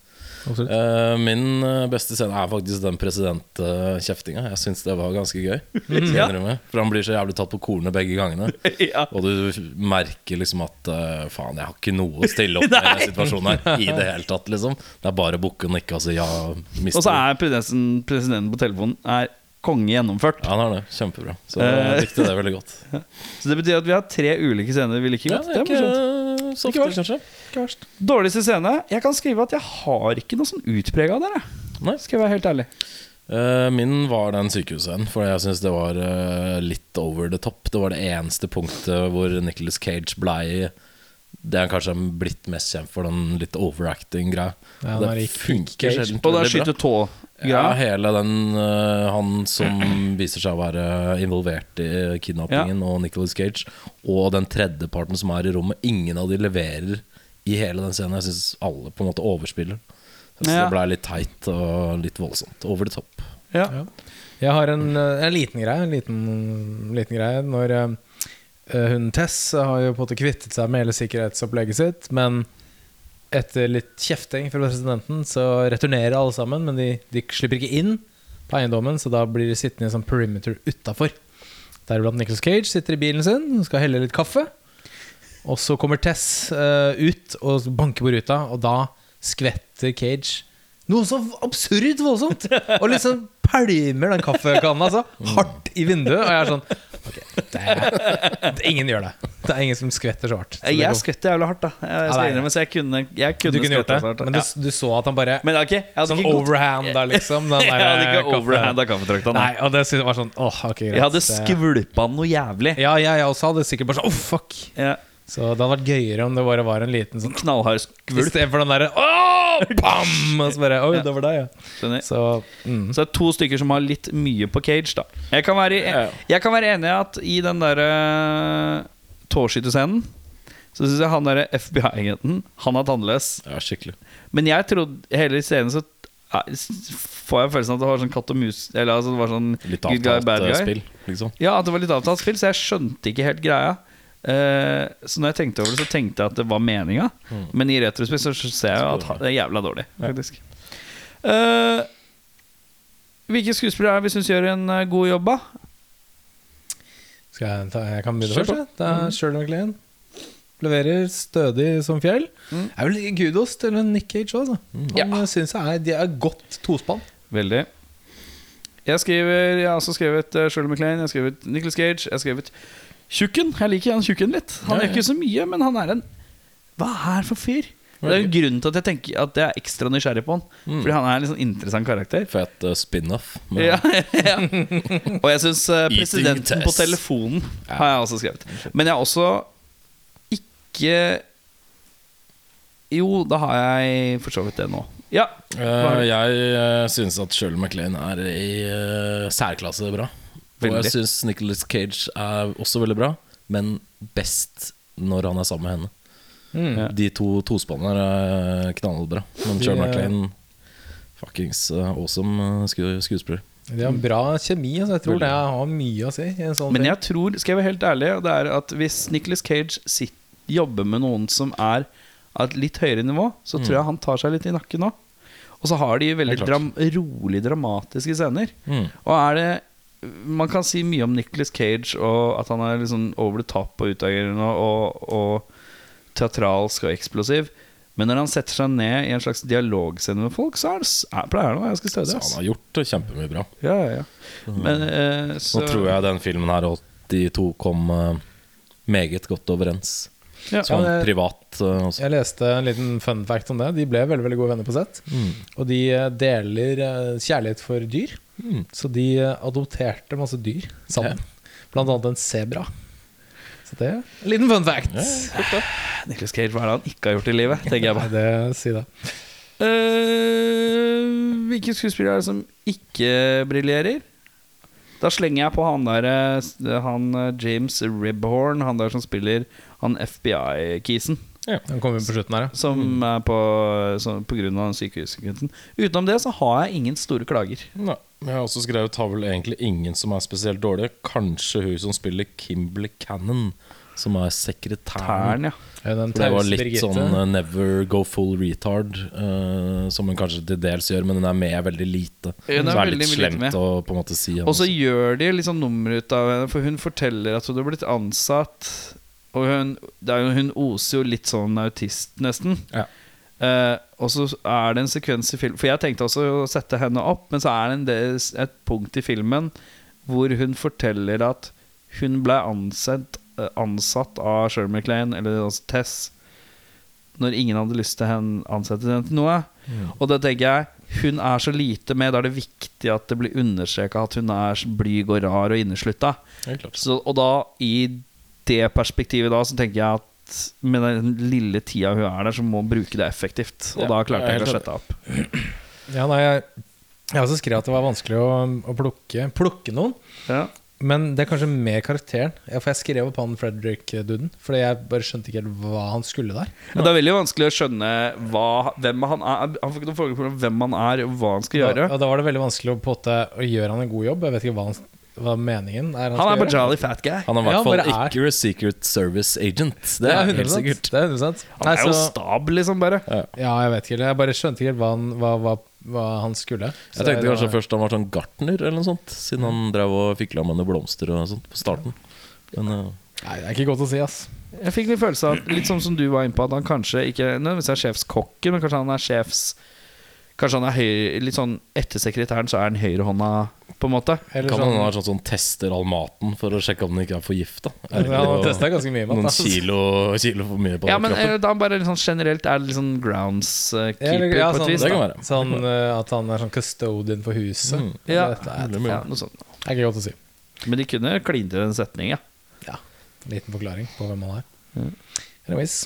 Eh, min eh, beste scene er faktisk den presidentkjeftinga. jeg syns det var ganske gøy. Mm, Ja. For han blir så jævlig tatt på kornet begge gangene. ja. Og du merker liksom at uh, faen, jeg har ikke noe å stille opp med i situasjonen her. I det hele tatt, liksom. Det er bare å bukke og nikke og si ja. Og så er presidenten, presidenten på telefonen Er konge gjennomført. Ja, han har det. Kjempebra. Så Eh. jeg likte det veldig godt. Så det betyr at vi har tre ulike scener vi liker godt. det det er er ikke så Ikke ofte, verst. kanskje. Ikke verst. Dårligste scene? Jeg kan skrive at jeg har ikke noe sånn utprega der. jeg. Skal jeg være helt ærlig. Eh, min var den sykehusscenen, for jeg syns det var eh, litt over the top. Det var det eneste punktet hvor Nicholas Cage blei Det han kanskje blitt mest kjent for den litt overacting-greia. Ja, det er funker sjelden Og bra. skyter tå. Ja, hele den uh, Han som viser seg å være involvert i kidnappingen, og Nicholas Cage, og den tredjeparten som er i rommet. Ingen av de leverer i hele den scenen. Jeg syns alle på en måte overspiller. Så Ja. Det blei litt teit og litt voldsomt. Over the top. Ja. Ja. Jeg har en, eh, en liten greie. En liten, liten greie Når uh, hun Tess har jo på en måte kvittet seg med hele sikkerhetsopplegget sitt, men etter litt kjefting fra presidenten så returnerer alle sammen, men de, de slipper ikke inn på eiendommen, så da blir de sittende i en sånn perimeter utafor. Deriblant Nicholas Cage sitter i bilen sin skal helle litt kaffe. Og så kommer Tess uh, ut og banker på ruta, og da skvetter Cage noe så absurd voldsomt! Og liksom pælmer den kaffekanna altså, hardt i vinduet. Og jeg er sånn okay, det er, ingen gjør det. Det er ingen som skvetter så hardt. Så Jeg skvetter jævlig hardt, da. Jeg, Ja, det er- innrømme, så jeg kunne, jeg kunne du kunne gjort det, så hardt, men du, du så at han bare Men okay, jeg Sånn overhand der, liksom. Den Jeg hadde ikke kaffe- overhanda kaffetrakta. Nei, og det var sånn Åh, okay, greit. Jeg hadde skvulpa noe jævlig. Ja, jeg, jeg også hadde sikkert bare sånn Åh, fuck. Ja, Så det hadde vært gøyere om det bare var en liten sånn Knallhard skvulp. Istedenfor den derre bam! Og så bare Oi, det var deg, ja. Så mm. Så det er to stykker som har litt mye på cage, da. Jeg kan være, jeg kan være enig i at i den derre tåskytescenen så syns jeg han derre FBI-agenten Han er tannløs. Ja, skikkelig. Men jeg trodde hele scenen så eh, får jeg følelsen av at det var sånn katt og mus Eller altså det var sånn Litt guy, avtalt eh, guy. spill, liksom. Ja, at det var litt avtalt spill, så jeg skjønte ikke helt greia. Eh, så når jeg tenkte over det, så tenkte jeg at det var meninga. Mm. Men i retrospill så ser jeg at det er jævla dårlig, faktisk. Eh, hvilke skuespillere er vi syns gjør en eh, god jobb, da? Skal jeg, ta, jeg kan begynne først. Det er Shirley MacLaine. Leverer stødig som fjell. Mm. Er vel Gudos til Nick Cage òg. Han Ja. synes jeg er, de er godt tospann. Veldig. Jeg skriver Jeg har også skrevet Shirley MacLaine, jeg har skrevet Nicholas Cage, jeg har skrevet Tjukken. Jeg liker han Tjukken litt. Han Ja, gjør ikke så mye, men han er en Hva er for fyr? Det er jo grunnen til at jeg tenker At jeg er ekstra nysgjerrig på han. Mm. Fordi han er en litt sånn interessant karakter. Fet uh, spin-off. Ja, ja. Og jeg syns presidenten på telefonen har jeg også skrevet. Men jeg har også ikke Jo, da har jeg for så vidt det nå. Ja. Uh, jeg uh, syns at Shirley MacLaine er i uh, særklasse bra. Og jeg syns Nicholas Cage er også veldig bra, men best når han er sammen med henne. Ja. De to tospannene er knallbra. Men er- MacLaine Fuckings eh, awesome eh, sku skuespiller. De har bra kjemi. Altså. Jeg tror det har mye å si. I en sånn Men jeg tror, skal jeg være helt ærlig, det er at hvis Nicholas Cage sitter, jobber med noen som er av et litt høyere nivå, så tror jeg han tar seg litt i nakken nå. Og så har de veldig dram, rolig dramatiske scener. Mm. Og er det Man kan si mye om Nicholas Cage og at han er sånn over the top og utagerende og, og teatralsk og eksplosiv. Men når han setter seg ned i en slags dialogscene med folk, så er det, er, pleier han å være ganske stødig. Så han har gjort det kjempemye bra. Ja, ja, ja. Men, eh, så, Nå tror jeg den filmen her og de to kom eh, meget godt overens. ja. Sånn jeg, privat eh, også. Jeg leste en liten fun fact om det. De ble veldig veldig gode venner på sett. Mm. Og de eh, deler eh, kjærlighet for dyr. Mm. Så de eh, adopterte masse dyr sammen. Blant annet en sebra. Så det er en liten fun fact. Nicholas Cage, hva er det han ikke har gjort i livet? Tenker jeg Nei, det si det. Uh, Hvilke skuespillere er det som ikke briljerer? Da slenger jeg på han der eh, Han eh, James Ribhorn, han der som spiller han FBI-kisen. Den kommer på slutten her, ja. Som er på, som, på grunn av den sykehuskutten. Utenom det så har jeg ingen store klager. Nei. men Jeg har også skrevet har vel egentlig ingen som er spesielt dårlige. Kanskje hun som spiller Kimberley Cannon, som er sekretæren. Tern, ja. Ja, det var litt Birgitte. sånn uh, never go full retard, uh, som hun kanskje til dels gjør, men hun er med veldig lite. Er så er veldig litt slemt med. å på en måte si. Og så gjør de sånn nummer ut av henne, for hun forteller at hun har blitt ansatt. Og hun, det jo, hun oser jo litt sånn autist, nesten. Ja. Eh, og så er det en sekvens i film For jeg tenkte også å sette henne opp, men så er det del, et punkt i filmen hvor hun forteller at hun ble ansatt, eh, ansatt av Shirley McLean eller altså Tess, når ingen hadde lyst til å ansette henne til noe. Og da tenker jeg hun er så lite med. Da er det viktig at det blir understreka at hun er blyg og rar og inneslutta. Og da, i det perspektivet da, så tenker jeg at med den lille tida hun er der, så må hun bruke det effektivt. Og Ja, da klarte jeg jeg ikke å sette slette opp. Ja, nei, jeg, jeg også skrev at det var vanskelig å, å plukke, plukke noen. Ja. Men det er kanskje mer karakteren. Ja, for jeg skrev opp han Fredrik-duden. Fordi jeg bare skjønte ikke helt hva han skulle der. Ja, Det er veldig vanskelig å skjønne hva, hvem han er. Han får ikke noe forhold til hvem han er, og hva han skal gjøre. Ja, og da var det veldig vanskelig å på Å gjøre han en god jobb. Jeg vet ikke hva, han, hva meningen er. Han han, er bare jolly fat guy. Han er i hvert fall er- ikke a Secret Service agent. Det Det er er 100 helt sikkert. Det er 100 Han Nei, er jo så- stab, liksom, bare. Ja, jeg vet ikke. Jeg bare skjønte ikke helt hva han, hva, hva, hva han skulle. Så Jeg tenkte kanskje var- først han var sånn gartner eller noe sånt, siden han drev og fikla med noen blomster og sånt på starten. Men uh... Nei, det er ikke godt å si, ass. Jeg fikk en følelse av, litt sånn som du var inne på, at han kanskje ikke nødvendigvis er sjefskokken, men kanskje han er sjefs... Kanskje han er høy, litt sånn Etter sekretæren så er han høyrehånda, på en måte. Eller Kan sånn, han ha sånn tester all maten for å sjekke om den ikke er forgifta? ja, han testa ganske mye mat. Noen kilo, kilo for mye på Ja, men kroppen? eh, da bare litt sånn generelt er det litt sånn groundskeeper Eller, ja, på et sånn, vis. det kan være. sånn uh, at han er sånn custodian for huset. Mm. Ja. Dette er. Ja, noe sånt. det er ikke godt å si. Men de kunne klint til en setning, ja. Ja, Liten forklaring på hvem han er. Mm. Anyways.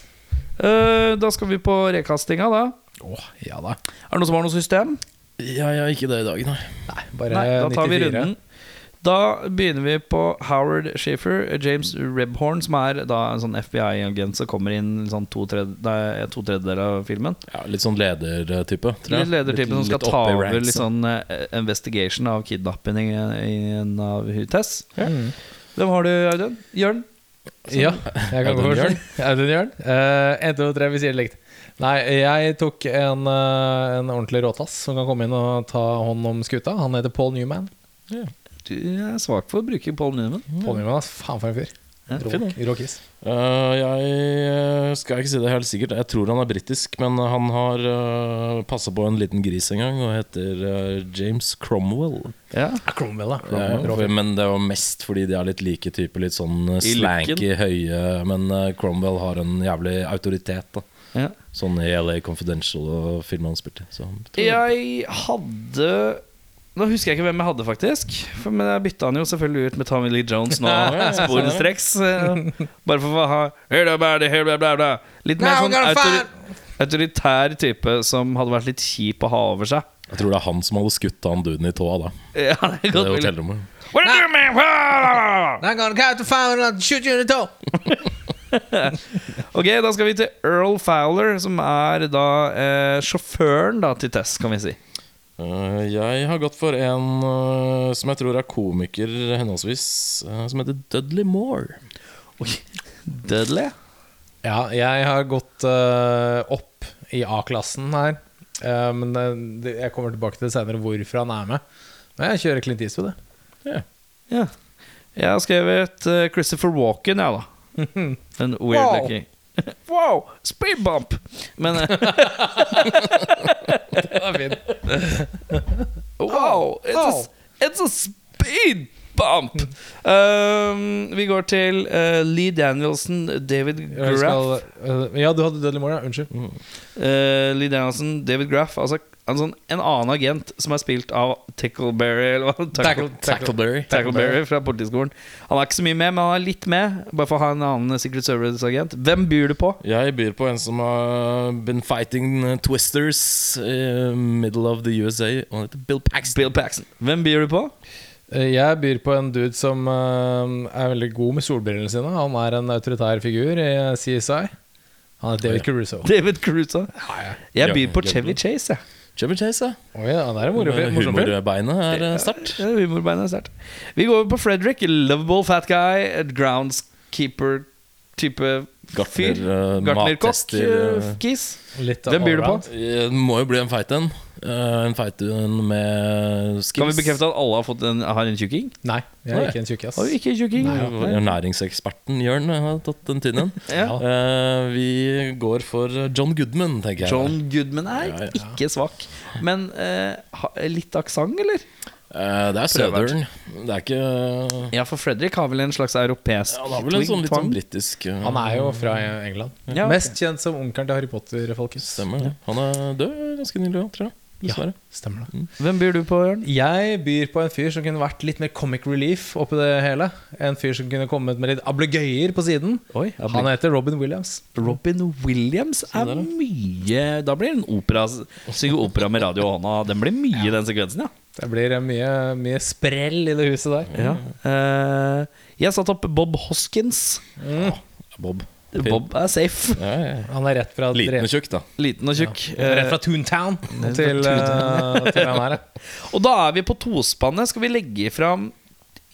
Eh, da skal vi på rekastinga, da. Oh, ja da. Er det noen som har noe system? Ja, ja, ikke det i dag, nei. Nei, bare Nei, da tar vi 94. runden. Da begynner vi på Howard Schaefer, James Rebhorn, som er da en sånn FBI-agent som kommer inn sånn to, tredje, nei, to tredjedeler av filmen. Ja, litt sånn ledertype, tror jeg. Litt ledertype som skal ta over ranks, litt ja. sånn uh, investigation av kidnappingen av Tess. Mm. Hvem har du, Audun? Jørn? Ja, jeg kan gå først. Audun Jørn. Én, en, to, tre, vi sier det likt. Nei, jeg tok en, eh, en ordentlig råtass som kan komme inn og ta hånd om skuta. Han heter Paul Newman. Du er svak for å bruke Paul Newman. Paul Newman, ass. Faen for en fyr. Ja, Rå-. Eh, jeg eh, skal ikke si det helt sikkert. Jeg tror han er britisk, men han har uh, passa på en liten gris en gang og heter uh, James Cromwell. Ja. Ja, Cromwell, da. Ja, for, fyr. men det var mest fordi de er litt like typer. Litt sånn I slanky, høye. Men uh, Cromwell har en jævlig autoritet. da Ja. Sånn i LA Confidential og filmen han spilte. Så jeg hadde Nå husker jeg ikke hvem jeg hadde, faktisk. For, men jeg bytta han jo selvfølgelig ut med Tommy Lee Jones nå. Sporenstreks. Bare for å ha. Litt mer sånn autor autoritær type som hadde vært litt kjip å ha over seg. Jeg tror det er han som hadde skutt han duden i tåa da. Ja, det er Det godt er mulig. hotellrommet. What are you doing, man? Blah! I'm gonna count to five and I'll shoot you in the toe. Ok, da skal vi til Earl Fowler, som er da eh, sjåføren da, til Tess, kan vi si. Uh, jeg har gått for en uh, som jeg tror er komiker henholdsvis, uh, som heter Dudley Moore. Oi, Dudley? Ja, jeg har gått opp i A-klassen her. Eh, men det, det, jeg kommer tilbake til det senere hvorfor han er med. Men jeg kjører Clint Eastwood, jeg. Yeah. Jeg har skrevet Christopher Walken, jeg, da. En weird Wow. looking. wow! Speed bump! Men eh, Det er fint. Wow! It's, wow. a, it's a speed bump! Um, vi går til uh, Lee Danielson, David Graff. skal, uh, ja, du hadde Dudley Moore, ja. Unnskyld. Uh, Lee Danielson, David Graff. Altså en, sånn, en annen agent som er spilt av Tickleberry eller hva? Tackle, Tackleberry. Tackleberry fra Politiskolen. Han er ikke så mye med, men han er litt med. Bare for å ha en annen Secret Service-agent. Hvem byr du på? Jeg byr på en som har been fighting twisters i middle of the USA. Og han heter Bill Paxton. Bill Paxton. Hvem byr du på? Eh, Jeg byr på en dude som eh, er veldig god med solbrillene sine. Han er en autoritær figur i CSI. Han er David Caruso. David Caruso. Jeg byr på Chevy Chase, jeg. Chevy Chase, ja. Oi, ja, han er moro morsom. Humorbeinet er eh, sterkt. Ja, Humorbeinet er sterkt. Vi går over på Fredrik. Lovable fat guy. Groundskeeper-type Gartner, eh, Gartnerkokk. eh, eh, Kis. Hvem byr du på? Det må jo bli en feit en. En feit en med skills. Kan vi bekrefte at alle har, fått en, har en tjukking? Nei, jeg er ikke en tjukkas. Har vi ikke tjukking? Næringseksperten Jørn har tatt en tynn en. Ja. Eh, vi går for John Goodman, tenker jeg. John Goodman er Ja, ja. ikke svak. Men eh, litt aksent, eller? Eh, det er. Southern. Det er ikke Ja, for Fredrik har vel en slags europeisk ja, Han har vel en sånn litt sånn brittisk britisk eh, Han er jo fra England. Ja, okay. Mest kjent som onkelen til Harry Potter, folkens. Stemmer det. Han er død ganske nylig tror jeg. Dessverre. Stemmer det. Hvem byr du på, Jørn? Jeg byr på en fyr som kunne vært litt mer comic relief oppi det hele. En fyr som kunne kommet med litt ablegøyer på siden. Oi, Han heter Robin Williams. Robin Williams er mye Da blir det en opera opera med radio i hånda. Den blir mye, den sekvensen, ja. Det blir mye, mye sprell i det huset der. ja. Uh, jeg satte opp Bob Hoskins. Bob. Bob er safe. Ja. Han er rett fra Liten og tjukk, da. Liten og tjukk. Rett fra Eh, Toontown til, uh, til han her. og da er vi på tospannet. Skal vi legge fram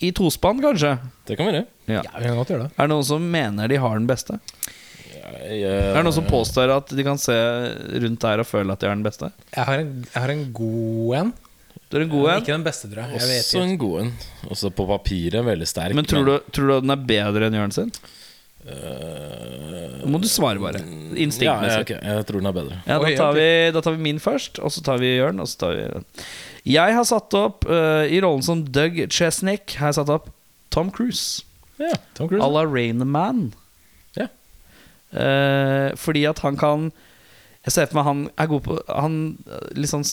i tospann, kanskje? Det kan være. Ja. Ja, vi kan godt gjøre det. Er det noen som mener de har den beste? Jeg, Er det noen som påstår at de kan se rundt der og føle at de har den beste? Jeg har en, jeg har en god en. Du er en god en. Ikke den beste, tror jeg. jeg vet Også ikke. en god en. Også på papiret veldig sterk. Men tror du, tror du den er bedre enn Jørn sin? Nå må du svare, bare. Ja, ja, Instinktmessig. ok, jeg tror den er bedre. Ja, da, Oi, tar vi, da tar vi min først, og så tar vi Jørn. Og så tar vi Jeg har satt opp uh, I rollen som Doug Chesnick Har jeg satt opp Tom Cruise. Ja. Tom À Cruise. la Rain Man. Ja. Uh, fordi at han kan Jeg ser for meg han er god på Han litt sånn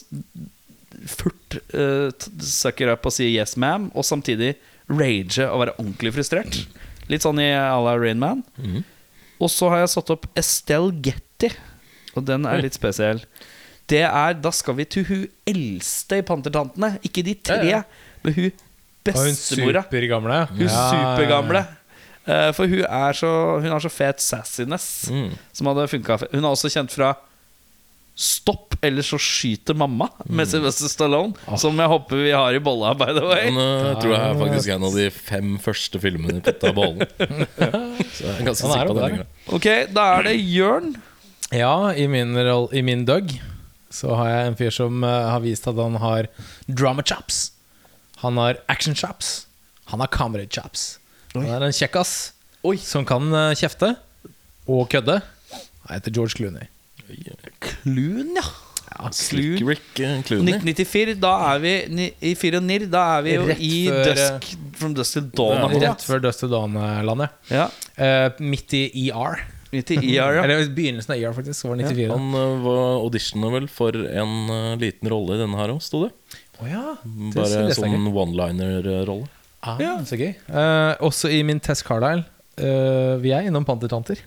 furt uh, sucker up og sier 'yes, ma'am', og samtidig rage og være ordentlig frustrert. Litt sånn i à la Rain Man. Mhm. Og så har jeg satt opp Estelle Getty, og den er litt spesiell. Det er Da skal vi til hun eldste i Pantertantene. Ikke de tre, Ja, ja. men hun bestemora. hun supergamle. Hun Ja, supergamle. Eh, for hun er så Hun har så fet sassiness Mm. som hadde funka. Hun er også kjent fra Stopp, eller så skyter mamma med Sylvester Stallone. Som jeg håper vi har i bolla, by the way. Den uh, tror jeg er faktisk en av de fem første filmene i Putta i bollen. Så jeg er ganske er sikker på den. der. Ok, da er det Jørn. Ja, i min, roll, i min Doug så har jeg en fyr som uh, har vist at han har drama chops. Han har action chops. Han har camera chops. Han er en kjekkas som kan uh, kjefte og kødde. Han heter George Clooney. Clun, ja. Ja, Slick Rick eh, Clooney. 1994, da er vi I Fyr og Nirr, da er vi jo Rett i før, Dusk From Dusk to Dawn. Ja, akkurat. Rett før Dust to Dawn-landet. Ja. Uh, midt i ER. Midt i ER, ja. Eller begynnelsen av ER, faktisk. Var 94. Han uh, var auditiona vel for en uh, liten rolle i denne her òg, sto det. Oh, ja. det Bare det sånn ikke. one-liner-rolle. Ah, Ja. Så gøy. Uh, også i min Tess Carlisle. eh, vi er innom pantertanter.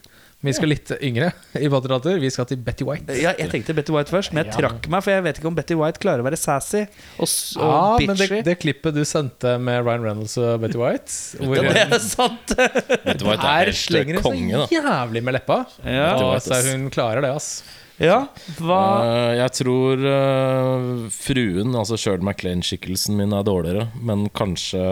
Vi skal litt yngre i pantertanter. Vi skal til Betty White. Ja, jeg tenkte Betty White først, men jeg trakk meg, for jeg vet ikke om Betty White klarer å være sassy og, og Ja, men det, bitchy. det klippet du sendte med Ryan Reynolds og Betty White Hvor det er sant! Betty White er er helt øh, konge, da. så jævlig med leppa. Ja. Og, White, så hun klarer det, ass. Ja, hva Eh, jeg tror eh, fruen, altså Shirley MacLaine-skikkelsen min, er dårligere. Men kanskje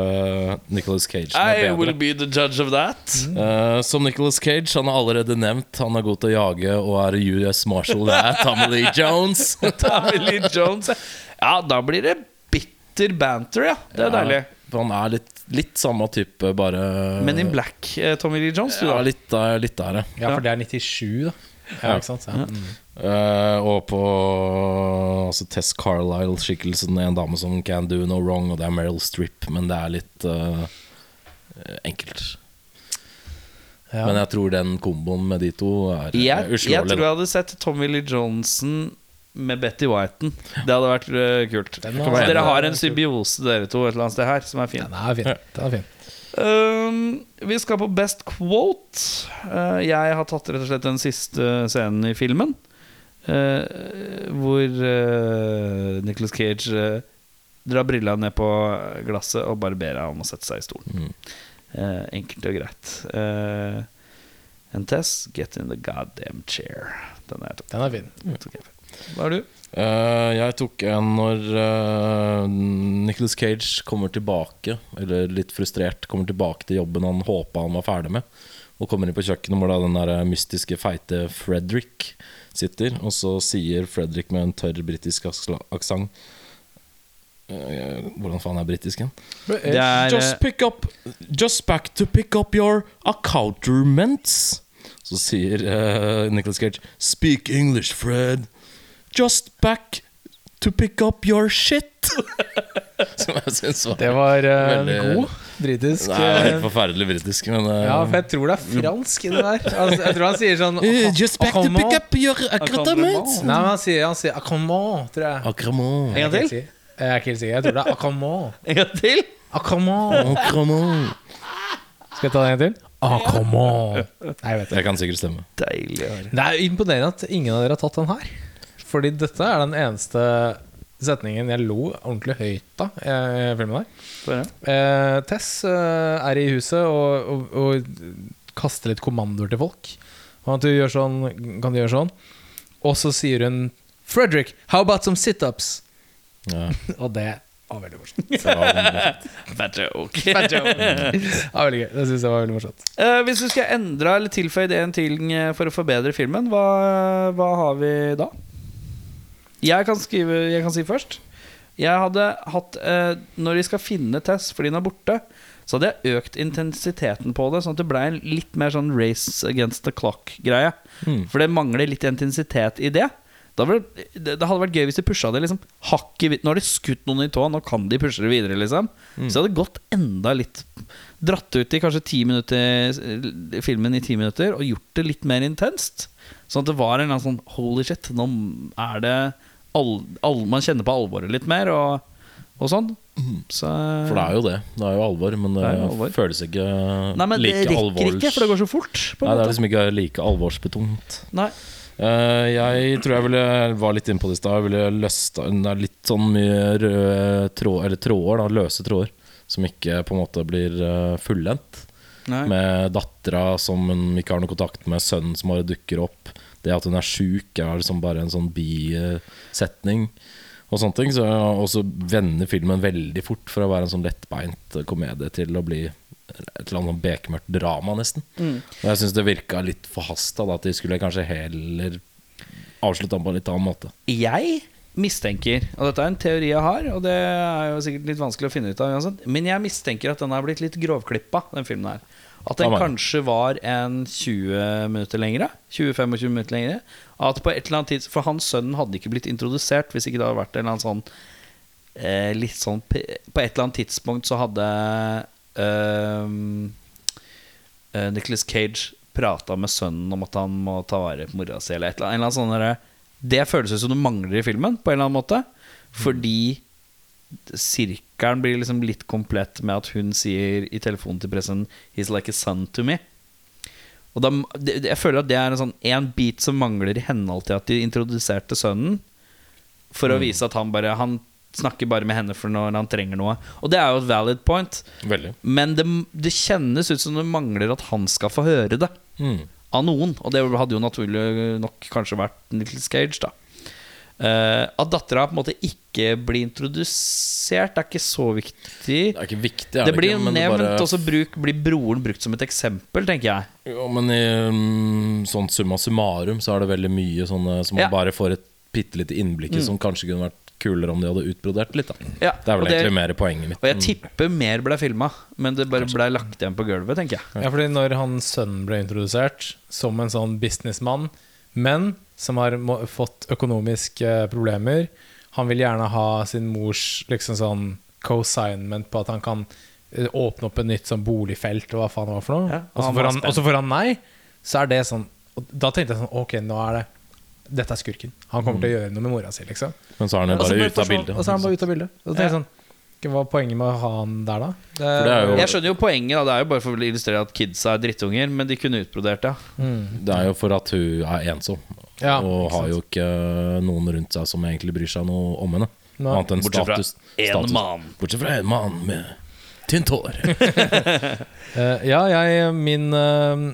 Nicholas Cage I er will be the judge of that. Eh, som Nicholas Cage, han er allerede nevnt. Han er god til å jage og er US Marshal. Det er Tommy Lee Jones. Tommy Lee Jones. Ja, da blir det bitter banter, ja. Det er deilig. Han er litt, litt samme type, bare Men in black, Tommy Lee Jones. Du, Ja, litt litt der ja. Ja, for det er 97, da. Ja, ikke sant? Ja. Mm. Eh, og på altså Tess Carlisle-skikkelsen, en dame som can do no wrong, og det er Meryl Streep, men det er litt uh, enkelt. Ja. Men jeg tror den komboen med de to er ja, uslåelig. jeg tror jeg hadde sett Tommy Lee Johnson med Betty Whiten. Det hadde vært uh, kult. Var- dere har en symbiose, dere to, et eller annet sted her, som er fin. Den er fin. Den er fin. Um, vi skal på Best Quote. Uh, jeg har tatt rett og slett den siste scenen i filmen. Uh, hvor uh, Nicholas Cage uh, drar brilla ned på glasset og bare ber ham om å sette seg i stolen. Mm. Uh, enkelt og greit. Uh, and Tess, get in the goddamn chair. Den er tok. Den er fin. Mm. Hva er du? Uh, jeg tok en når uh, Nicholas Cage kommer tilbake, eller litt frustrert, kommer tilbake til jobben han håpa han var ferdig med. Og kommer inn på kjøkkenet hvor da den der mystiske, feite Fredrik sitter. Og så sier Fredrik med en tørr britisk aksent Hvordan faen er britisk igjen? Det er, Just pick up Just back to pick up your accounterments. Så sier uh, Nicholas Cage Speak English, Fred. Just back to pick up your shit. Som jeg syns var Det var uh, Veldig- god britisk. Er eh, helt forferdelig britisk, men uh, Ja, for jeg tror det er fransk inni der. Altså, jeg tror han sier sånn uh, Just back to pick up your accoutrements. Nei, men han sier, han sier accrement, tror jeg. Accrement. En gang til? Jeg er ikke helt sikker. Jeg tror det er accrement. En gang til? Accrement. accrement. Skal jeg ta det en gang til? Accoutrement. Nei, jeg vet Det det. kan sikkert stemme. Deilig å høre. Det er imponerende at ingen av dere har tatt den her. Fordi dette er den eneste setningen jeg lo ordentlig høyt av i filmen her. Eh, Tess eh, er i huset og, og, og kaster litt kommandoer til folk. Og at du gjør sånn, kan du gjøre sånn? Og så sier hun Frederick, how about some situps? Ja, Og det var veldig morsomt. det Fat joke. Fat joke. Det var veldig gøy. Det syns jeg var veldig morsomt. Uh, hvis du skal endre eller tilføye en ting eh, for å forbedre filmen, hva, hva har vi da? Jeg kan, skrive, jeg kan si først. Jeg hadde hatt eh, Når de skal finne Tess fordi hun er borte, så hadde jeg økt intensiteten på det, sånn at det ble en litt mer sånn race against the clock-greie. Mm. For det mangler litt intensitet i det. Da ble, det, det hadde vært gøy hvis de pusha det liksom hakket Nå har de skutt noen i tåa, nå kan de pushe det videre, liksom. Så det hadde gått enda litt Dratt ut i kanskje ti minutter filmen i ti minutter og gjort det litt mer intenst. Sånn at det var en sånn Holy shit, nå er det all, all, Man kjenner på alvoret litt mer, og, og sånn. Så For det er jo det. Det er jo alvor, men det, Det alvor. føles ikke Nei, men det like rekker alvors... ikke, for det går så fort. På Nei, det er liksom ikke like alvorsbetont. Nei. Uh, jeg tror jeg ville var litt inne på det i stad. Jeg ville løsta Det er litt sånn mye røde tråd, eller tråder, da, løse tråder, som ikke på en måte blir uh, fullendt. Med dattera som hun ikke har noe kontakt med, sønnen som bare dukker opp. Det at hun er sjuk, er liksom bare en sånn bisetning. Og sånne ting Så Og så vender filmen veldig fort fra å være en sånn lettbeint komedie til å bli et eller annet sånn bekmørkt drama, nesten. Og jeg syns det virka litt forhasta, at de skulle kanskje heller avslutte den på en litt annen måte. Jeg mistenker, og dette er en teori jeg har, og det er jo sikkert litt vanskelig å finne ut av uansett, men jeg mistenker at den har blitt litt grovklippa, den filmen her. At den kanskje var en 20 minutter lengre. 20-25 minutter lengre. At på et eller annet tids For hans sønn hadde ikke blitt introdusert hvis ikke det hadde vært en eller annen sånn eh, Litt sånn På et eller annet tidspunkt så hadde ehm, eh, Nicholas Cage prata med sønnen om at han må ta vare på mora si, eller et eller annet. En eller annen sånn det føles ut som du mangler i filmen, på en eller annen måte. Fordi sirkelen blir liksom litt komplett med at hun sier i telefonen til pressen 'He's like a son to me'. Og da, jeg føler at det er en sånn En bit som mangler i henhold til at de introduserte sønnen. For å vise at han bare Han snakker bare med henne for når han trenger noe. Og det er jo et valid point. Veldig. Men det, det kjennes ut som det mangler at han skal få høre det Mm. Av noen. Og det hadde jo naturlig nok kanskje vært Nicholas Cage, da. Uh, at dattera på en måte ikke blir introdusert, er ikke så viktig. Det er ikke viktig, Det blir jo nevnt, bare- og så bruk, blir broren brukt som et eksempel, tenker jeg. Jo, men i um, sånn summa summarum så er det veldig mye sånne som man Ja. Mm. bare får et bitte lite innblikk i, som kanskje kunne vært kulere om de hadde utbrodert litt. Da. Ja, Det er vel egentlig mer poenget mitt. Og jeg tipper mer ble filma, men det bare ble lagt igjen på gulvet, tenker jeg. Ja, fordi når hans sønn ble introdusert som en sånn businessmann, men som har må, fått økonomiske problemer Han vil gjerne ha sin mors liksom sånn co-signment på at han kan eh, åpne opp et nytt sånn boligfelt, og hva faen det var for noe. Ja, og, så får han, og så får han nei. Så er det sånn og Da tenkte jeg sånn Ok, nå er det Dette er skurken. Han kommer til å gjøre noe med mora si, liksom. Men så er han jo bare ute av bildet. Og så er han bare ute av bildet. Og så tenker jeg sånn Hva er poenget med å ha han der, da? Det er jo- Jeg skjønner jo poenget, da. det er jo bare for å illustrere at kidsa er drittunger, men de kunne utbrodert det. Ja. Det er jo for at hun er ensom, Ja, og har jo ikke noen rundt seg som egentlig bryr seg noe om henne. Annet enn Bortsett fra status. en status. mann. Bortsett fra en mann med tynt hår. uh, ja, jeg min uh,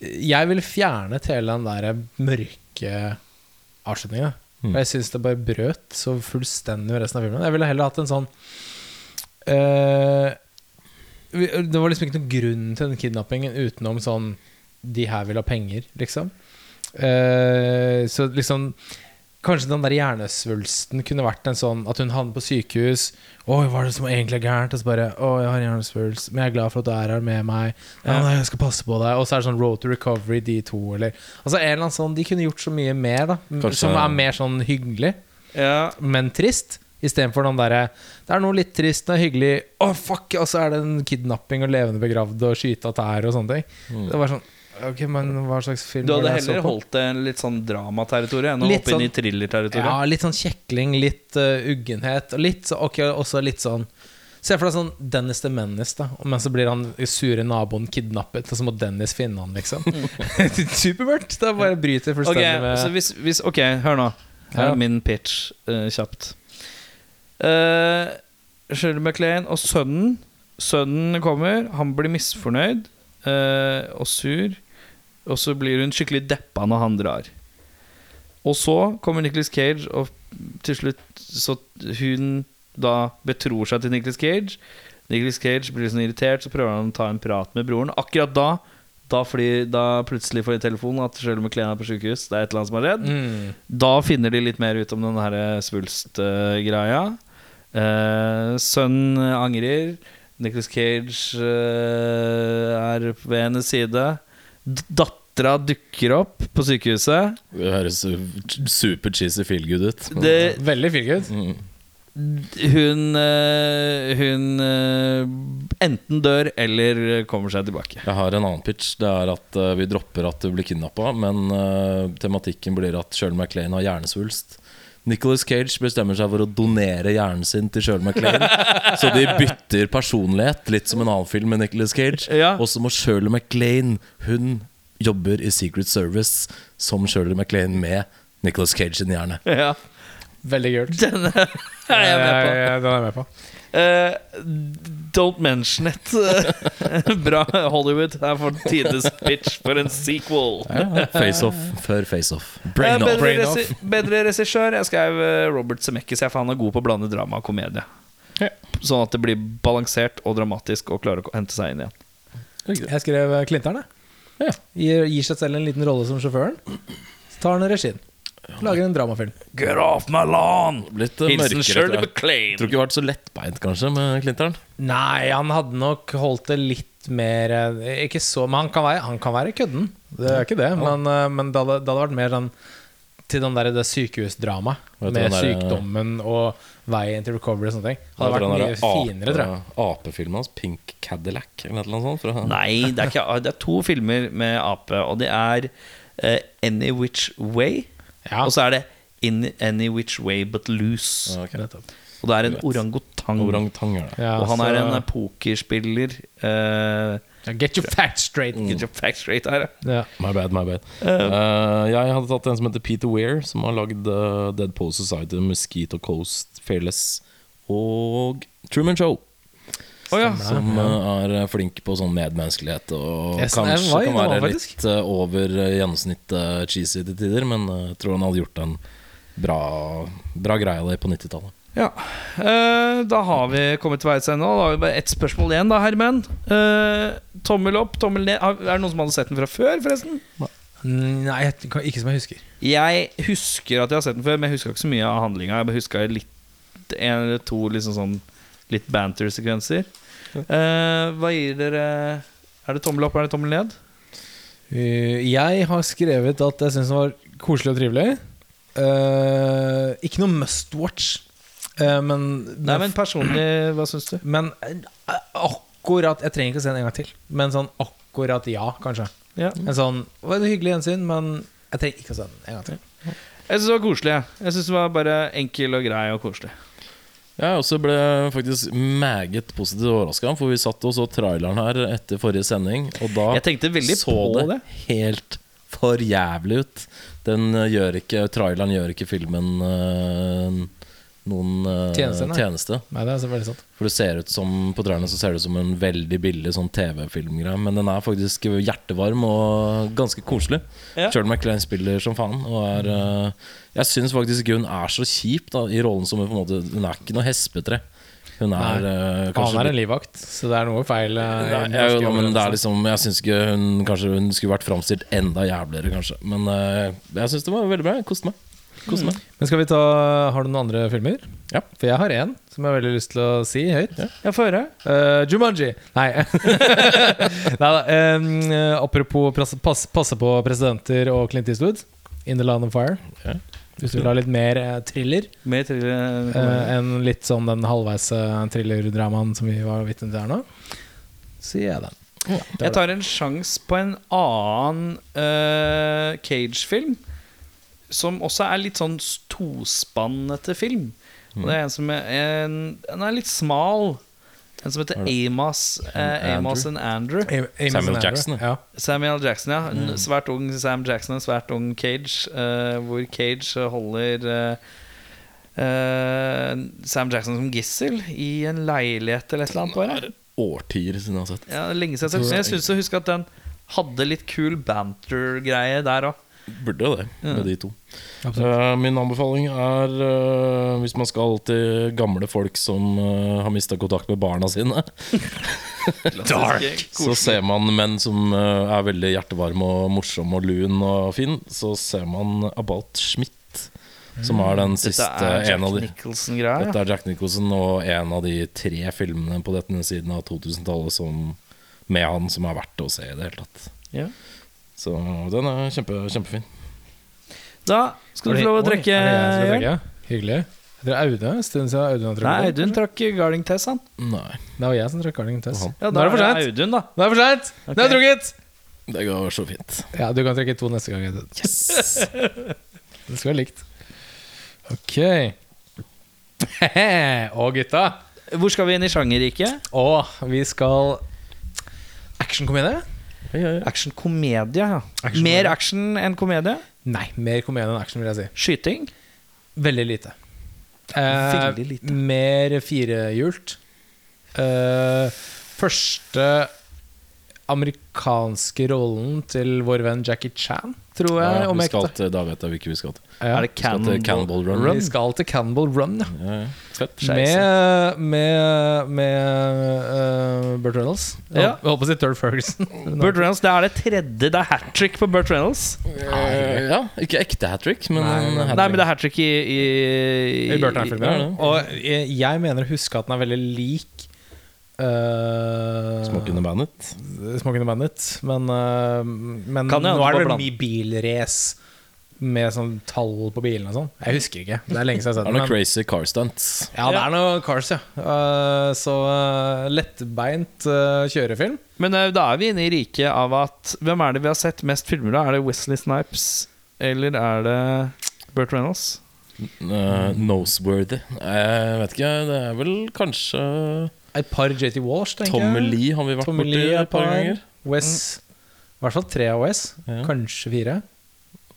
Jeg vil fjerne hele den der mørke avslutninga. Mm. Jeg syns det bare brøt så fullstendig med resten av filmen. Jeg ville heller hatt en sånn uh, Det var liksom ikke noen grunn til den kidnappingen utenom sånn De her vil ha penger, liksom. Uh, så liksom Kanskje den der hjernesvulsten kunne vært en sånn at hun havnet på sykehus. 'Oi, hva er det som egentlig er gærent?' Og så bare 'Å, jeg har hjernesvulst, men jeg er glad for at du er her med meg.' Ja, nei, jeg skal passe på deg Og så er det sånn Road to Recovery, de to, eller Altså en eller annen sånn De kunne gjort så mye mer, da. Kanskje- Som er mer sånn hyggelig, Ja, men trist. Istedenfor den derre Det er noe litt trist, er hyggelig Å, fuck! Og så er det en kidnapping og levende begravd og skyte av tær og sånne ting. Det var sånn Ok, men hva slags film Du hadde heller holdt det litt sånn dramaterritorium enn å hoppe hoppe inn i sånn- thrillerterritoriet. Ja, litt sånn kjekling, litt uh, uggenhet. Og litt så, ok, også litt sånn Se for deg sånn Dennis the Menace, da. Men så blir han sure naboen kidnappet, og så må Dennis finne han, liksom. Supermørkt! Det bare bryter fullstendig med så hvis, hvis, ok, hør nå. Her Ja. er min pitch uh, kjapt. Uh, Shirley MacLaine og sønnen Sønnen kommer, han blir misfornøyd uh, og sur. Og så blir hun skikkelig deppa når han drar. Og så kommer Nicholas Cage, og til slutt så hun da betror seg til Nicholas Cage. Nicholas Cage blir sånn irritert, så prøver han å ta en prat med broren. Akkurat da da, fordi, da plutselig får de telefon at selv om MacLaine er på sykehus. Det er et eller annet som har redd. mm. Da finner de litt mer ut om den her svulstgreia. Eh, Sønnen angrer. Nicholas Cage eh, er ved hennes side. D- Dattera dukker opp på sykehuset. Det høres super cheesy feel good ut. Det, Veldig feel good. Mm. hun eh, hun eh, enten dør eller kommer seg tilbake. Jeg har en annen pitch. Det er at eh, vi dropper at du blir kidnappa, men tematikken blir at Shirley MacLaine har hjernesvulst. Nicholas Cage bestemmer seg for å donere hjernen sin til Shirley MacLaine. så de bytter personlighet, litt som en annen film med Nicholas Cage. Ja. Og så må Shirley MacLaine Hun jobber i Secret Service som Shirley MacLaine med Nicholas Cage sin hjerne. Ja, Veldig kult. Den er jeg med på. Ja, Den er jeg med på. Uh, don't mention it. Bra Hollywood. Her får tidenes pitch for en sequel. Face-off før face-off. Eh, Brain off. bedre, regi bedre regissør. Jeg skrev eh, Robert Zemeckis, for han er god på å blande drama og komedie. Ja. Sånn at det blir balansert og dramatisk og klarer å hente seg inn igjen. Jeg skrev eh, Clinteren, jeg. Ja. Gir, gir seg selv en liten rolle som sjåføren. Så tar han regien. Lager en dramafilm. Get off my lawn! Blitt eh, Hilsen mørkere. Shirley. MacLaine. Tror ikke det har vært så lettbeint kanskje med Clinter'n. Nei, han hadde nok holdt det litt mer eh, Ikke så Men han kan være, han kan være kødden. Det er ikke det. Men, eh, men det, hadde, det hadde vært mer sånn til den der, det sykehusdramaet. Med der- sykdommen og veien til recovery og sånne ting. Hadde vært mye finere, tror jeg. Apefilmen hans, Pink Cadillac, eller noe sånt? Fra, Nei, det er, ikke, det er to filmer med ape, og det er uh, Any Which Way. Ja. Og så er det In Any Which Way But Loose. Okay. Og det er en orangutang. Orangutang. Ja, og han er en pokerspiller. Uh, Get your facts straight. Get your facts straight her, ja. Ja. My bad, my bad. Uh, jeg hadde tatt en som heter Peter Weir, som har lagd uh, Dead Pole Society, Mosquito Coast, Fearless og Truman Show. Å ja. Som eh, er flink på sånn medmenneskelighet og Yes, kanskje kan være litt eh, over eh, gjennomsnittet cheesy til tider, men eh, jeg tror han hadde gjort en bra, bra greie av det på 90-tallet. Ja. Eh, da har vi kommet til veis ende. Da har vi bare ett spørsmål igjen, da, Herman. Eh, tommel opp, tommel ned. Er det noen som hadde sett den fra før, forresten? Nei, ikke som jeg husker. Jeg husker at jeg har sett den før, men jeg huska ikke så mye av handlinga. Jeg bare huska litt en eller to liksom sånn litt banter-sekvenser. Eh, hva gir dere Er det tommel opp, er det tommel ned? Uh, jeg har skrevet at jeg syns den var koselig og trivelig. Uh, ikke noe must watch. Uh, men, Nei, men personlig, hva syns du? men uh, akkurat Jeg trenger ikke å se den en gang til. Men sånn akkurat ja, kanskje. Ja. En sånn det var et hyggelig gjensyn, men jeg trenger ikke å se den en gang til. Jeg syns det var koselig. jeg. Jeg syns det var bare enkel og grei og koselig. Jeg også ble faktisk meget positivt overraska, for vi satt og så traileren her etter forrige sending, og da så det, det. helt for jævlig ut. Den eh, gjør ikke Traileren gjør ikke filmen eh, noen uh, Tjeneste, nei. tjeneste. Nei, det er så veldig sant. For det ser ut som På trærne så ser det ut som en veldig billig sånn TV-filmgreie, men den er faktisk hjertevarm og ganske koselig. Ja. Shirley MacLaine spiller som faen. Og er, uh, jeg syns faktisk hun er så kjip da i rollen som hun på en måte Hun er ikke noe hespetre. Hun er Nei. kanskje Han er en livvakt, så det er noe feil. uh, ja, norske da, men det er liksom Jeg syns ikke hun Kanskje hun skulle vært framstilt enda jævligere, kanskje. Men uh, jeg syns det var veldig bra. Jeg koste meg. Koste meg. Men skal vi ta Har du noen andre filmer? Ja. For jeg har én som jeg har veldig lyst til å si høyt. Jeg får høre. Uh, Jumanji! Nei. Nei da. Um, apropos passe, passe, på presidenter og Clint Eastwood. In the Land of Fire. Ja. Hvis du vil ha litt mer eh, thriller Mer thriller eh, enn litt sånn den halvveis uh, thrillerdramaen som vi var vitne til her nå, sier jeg den. Jeg tar en sjanse på en annen uh, Cage-film. Som også er litt sånn tospannete film. Og det er en som er en, en er litt smal. En som heter Amos, eh, Amos and Andrew. A Amos Samuel and Andrew. Jackson, Ja. Samuel Jackson, ja. En svært ung Sam Jackson, en svært ung Cage. eh, hvor Cage holder eh, eh, Sam Jackson som gissel i en leilighet eller et eller annet. Bare. Årtier siden jeg har sett. Ja, er lenge siden jeg har sett jeg syns å huske at den hadde litt kul banter-greie der òg. Burde det, med de to. Eh, min anbefaling er uh, hvis man skal til gamle folk som uh, har mista kontakt med barna sine, Dark. så ser man menn som er veldig hjertevarme og morsomme og lun og fin. Så ser man About Schmidt. Som er den Dette siste er Jack en av de Nicholson-greia. Dette er Jack Nicholson og en av de tre filmene på denne siden av 2000-tallet som med han som er verdt å se i det hele tatt. Ja. Så den er kjempe, kjempefin. Da skal du få lov å trekke. er jeg trekke? Hyggelig. Det Audun? Stund siden Audun har Nei. Audun trakk Garling Tess, han. Nei, Det var jeg som trakk Garling Tess. Ja, da er det for sent. Audun, da. Nå er det for seint! Det er trukket! det går så fint. Ja, du kan trekke to neste gang. Audun. Yes! Det skal være likt. Ok. Og gutta. Hvor skal vi inn i sjangerriket? Å, vi skal Actionkomedie? Action-komedie, ja. Action- Mer action enn komedie? Nei, mer komedie enn action, vil jeg si. Skyting? Veldig lite. Eh, Veldig lite. Mer firehjult. Eh, første amerikanske rollen til vår venn Jackie Chan, tror jeg. Ja, om vi skal til, da vet jeg hvilke vi skal til. Ja. Er det Vi skal til Cannibal Run. Vi skal til Cannibal Run, ja. Ja, ja. Fett. Med, med, med uh, Burt Reynolds. Ja. Jeg holdt på å si Turd Ferguson. Burt Reynolds, Det er det tredje. Det er hat trick på Burt Reynolds. Eh, Ja, ikke ekte hat trick, men Nei, nei. Nei, men det er hat trick i I, I Burton-filmen. Ja, ja. Og jeg, mener å huske at den er veldig lik uh, Smoking the Bandit. Smoking the Bandit. Men, uh, men nå er det mye bilrace med sånn tall på bilene og sånn. Jeg husker ikke. Det er lenge siden jeg har sett Det er noen men- crazy car stunts. Ja, det er noe Cars, ja. Uh, så uh, lettbeint uh, kjørefilm. Men da er vi inne i riket av at Hvem er det vi har sett mest filmer av? Er det Wesley Snipes, eller er det Burt Reynolds? Uh, noseworthy. Jeg vet ikke, det er vel kanskje Et par JT Walsh, tenker Tommy jeg. Lee har vi vært borti et par par. ganger. Wes I hvert fall tre av Wes. Ja. Kanskje fire.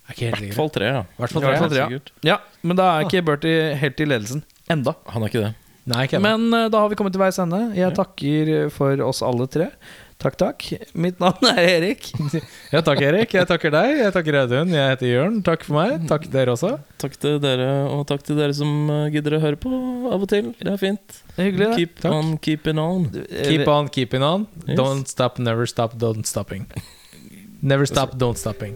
Er I hvert fall tre, ja. Tre. tre, men da er ikke Bertie helt i ledelsen. Enda. Han er ikke det. Nei, ikke. Men uh, da har vi kommet til veis ende. Jeg takker for oss alle tre. Takk, takk. Mitt navn er Erik. Ja, takk, Erik. Jeg takker deg. Jeg takker Audun. Jeg heter Jørn. Takk for meg. Takk dere også. Takk til dere, og takk til dere som uh, gidder å høre på av og til. Det er fint. Hyggelig. Keep Takk. on keeping on. Keep on keeping on. Yes. Don't stop, never stop, don't stopping. Never stop, don't stopping.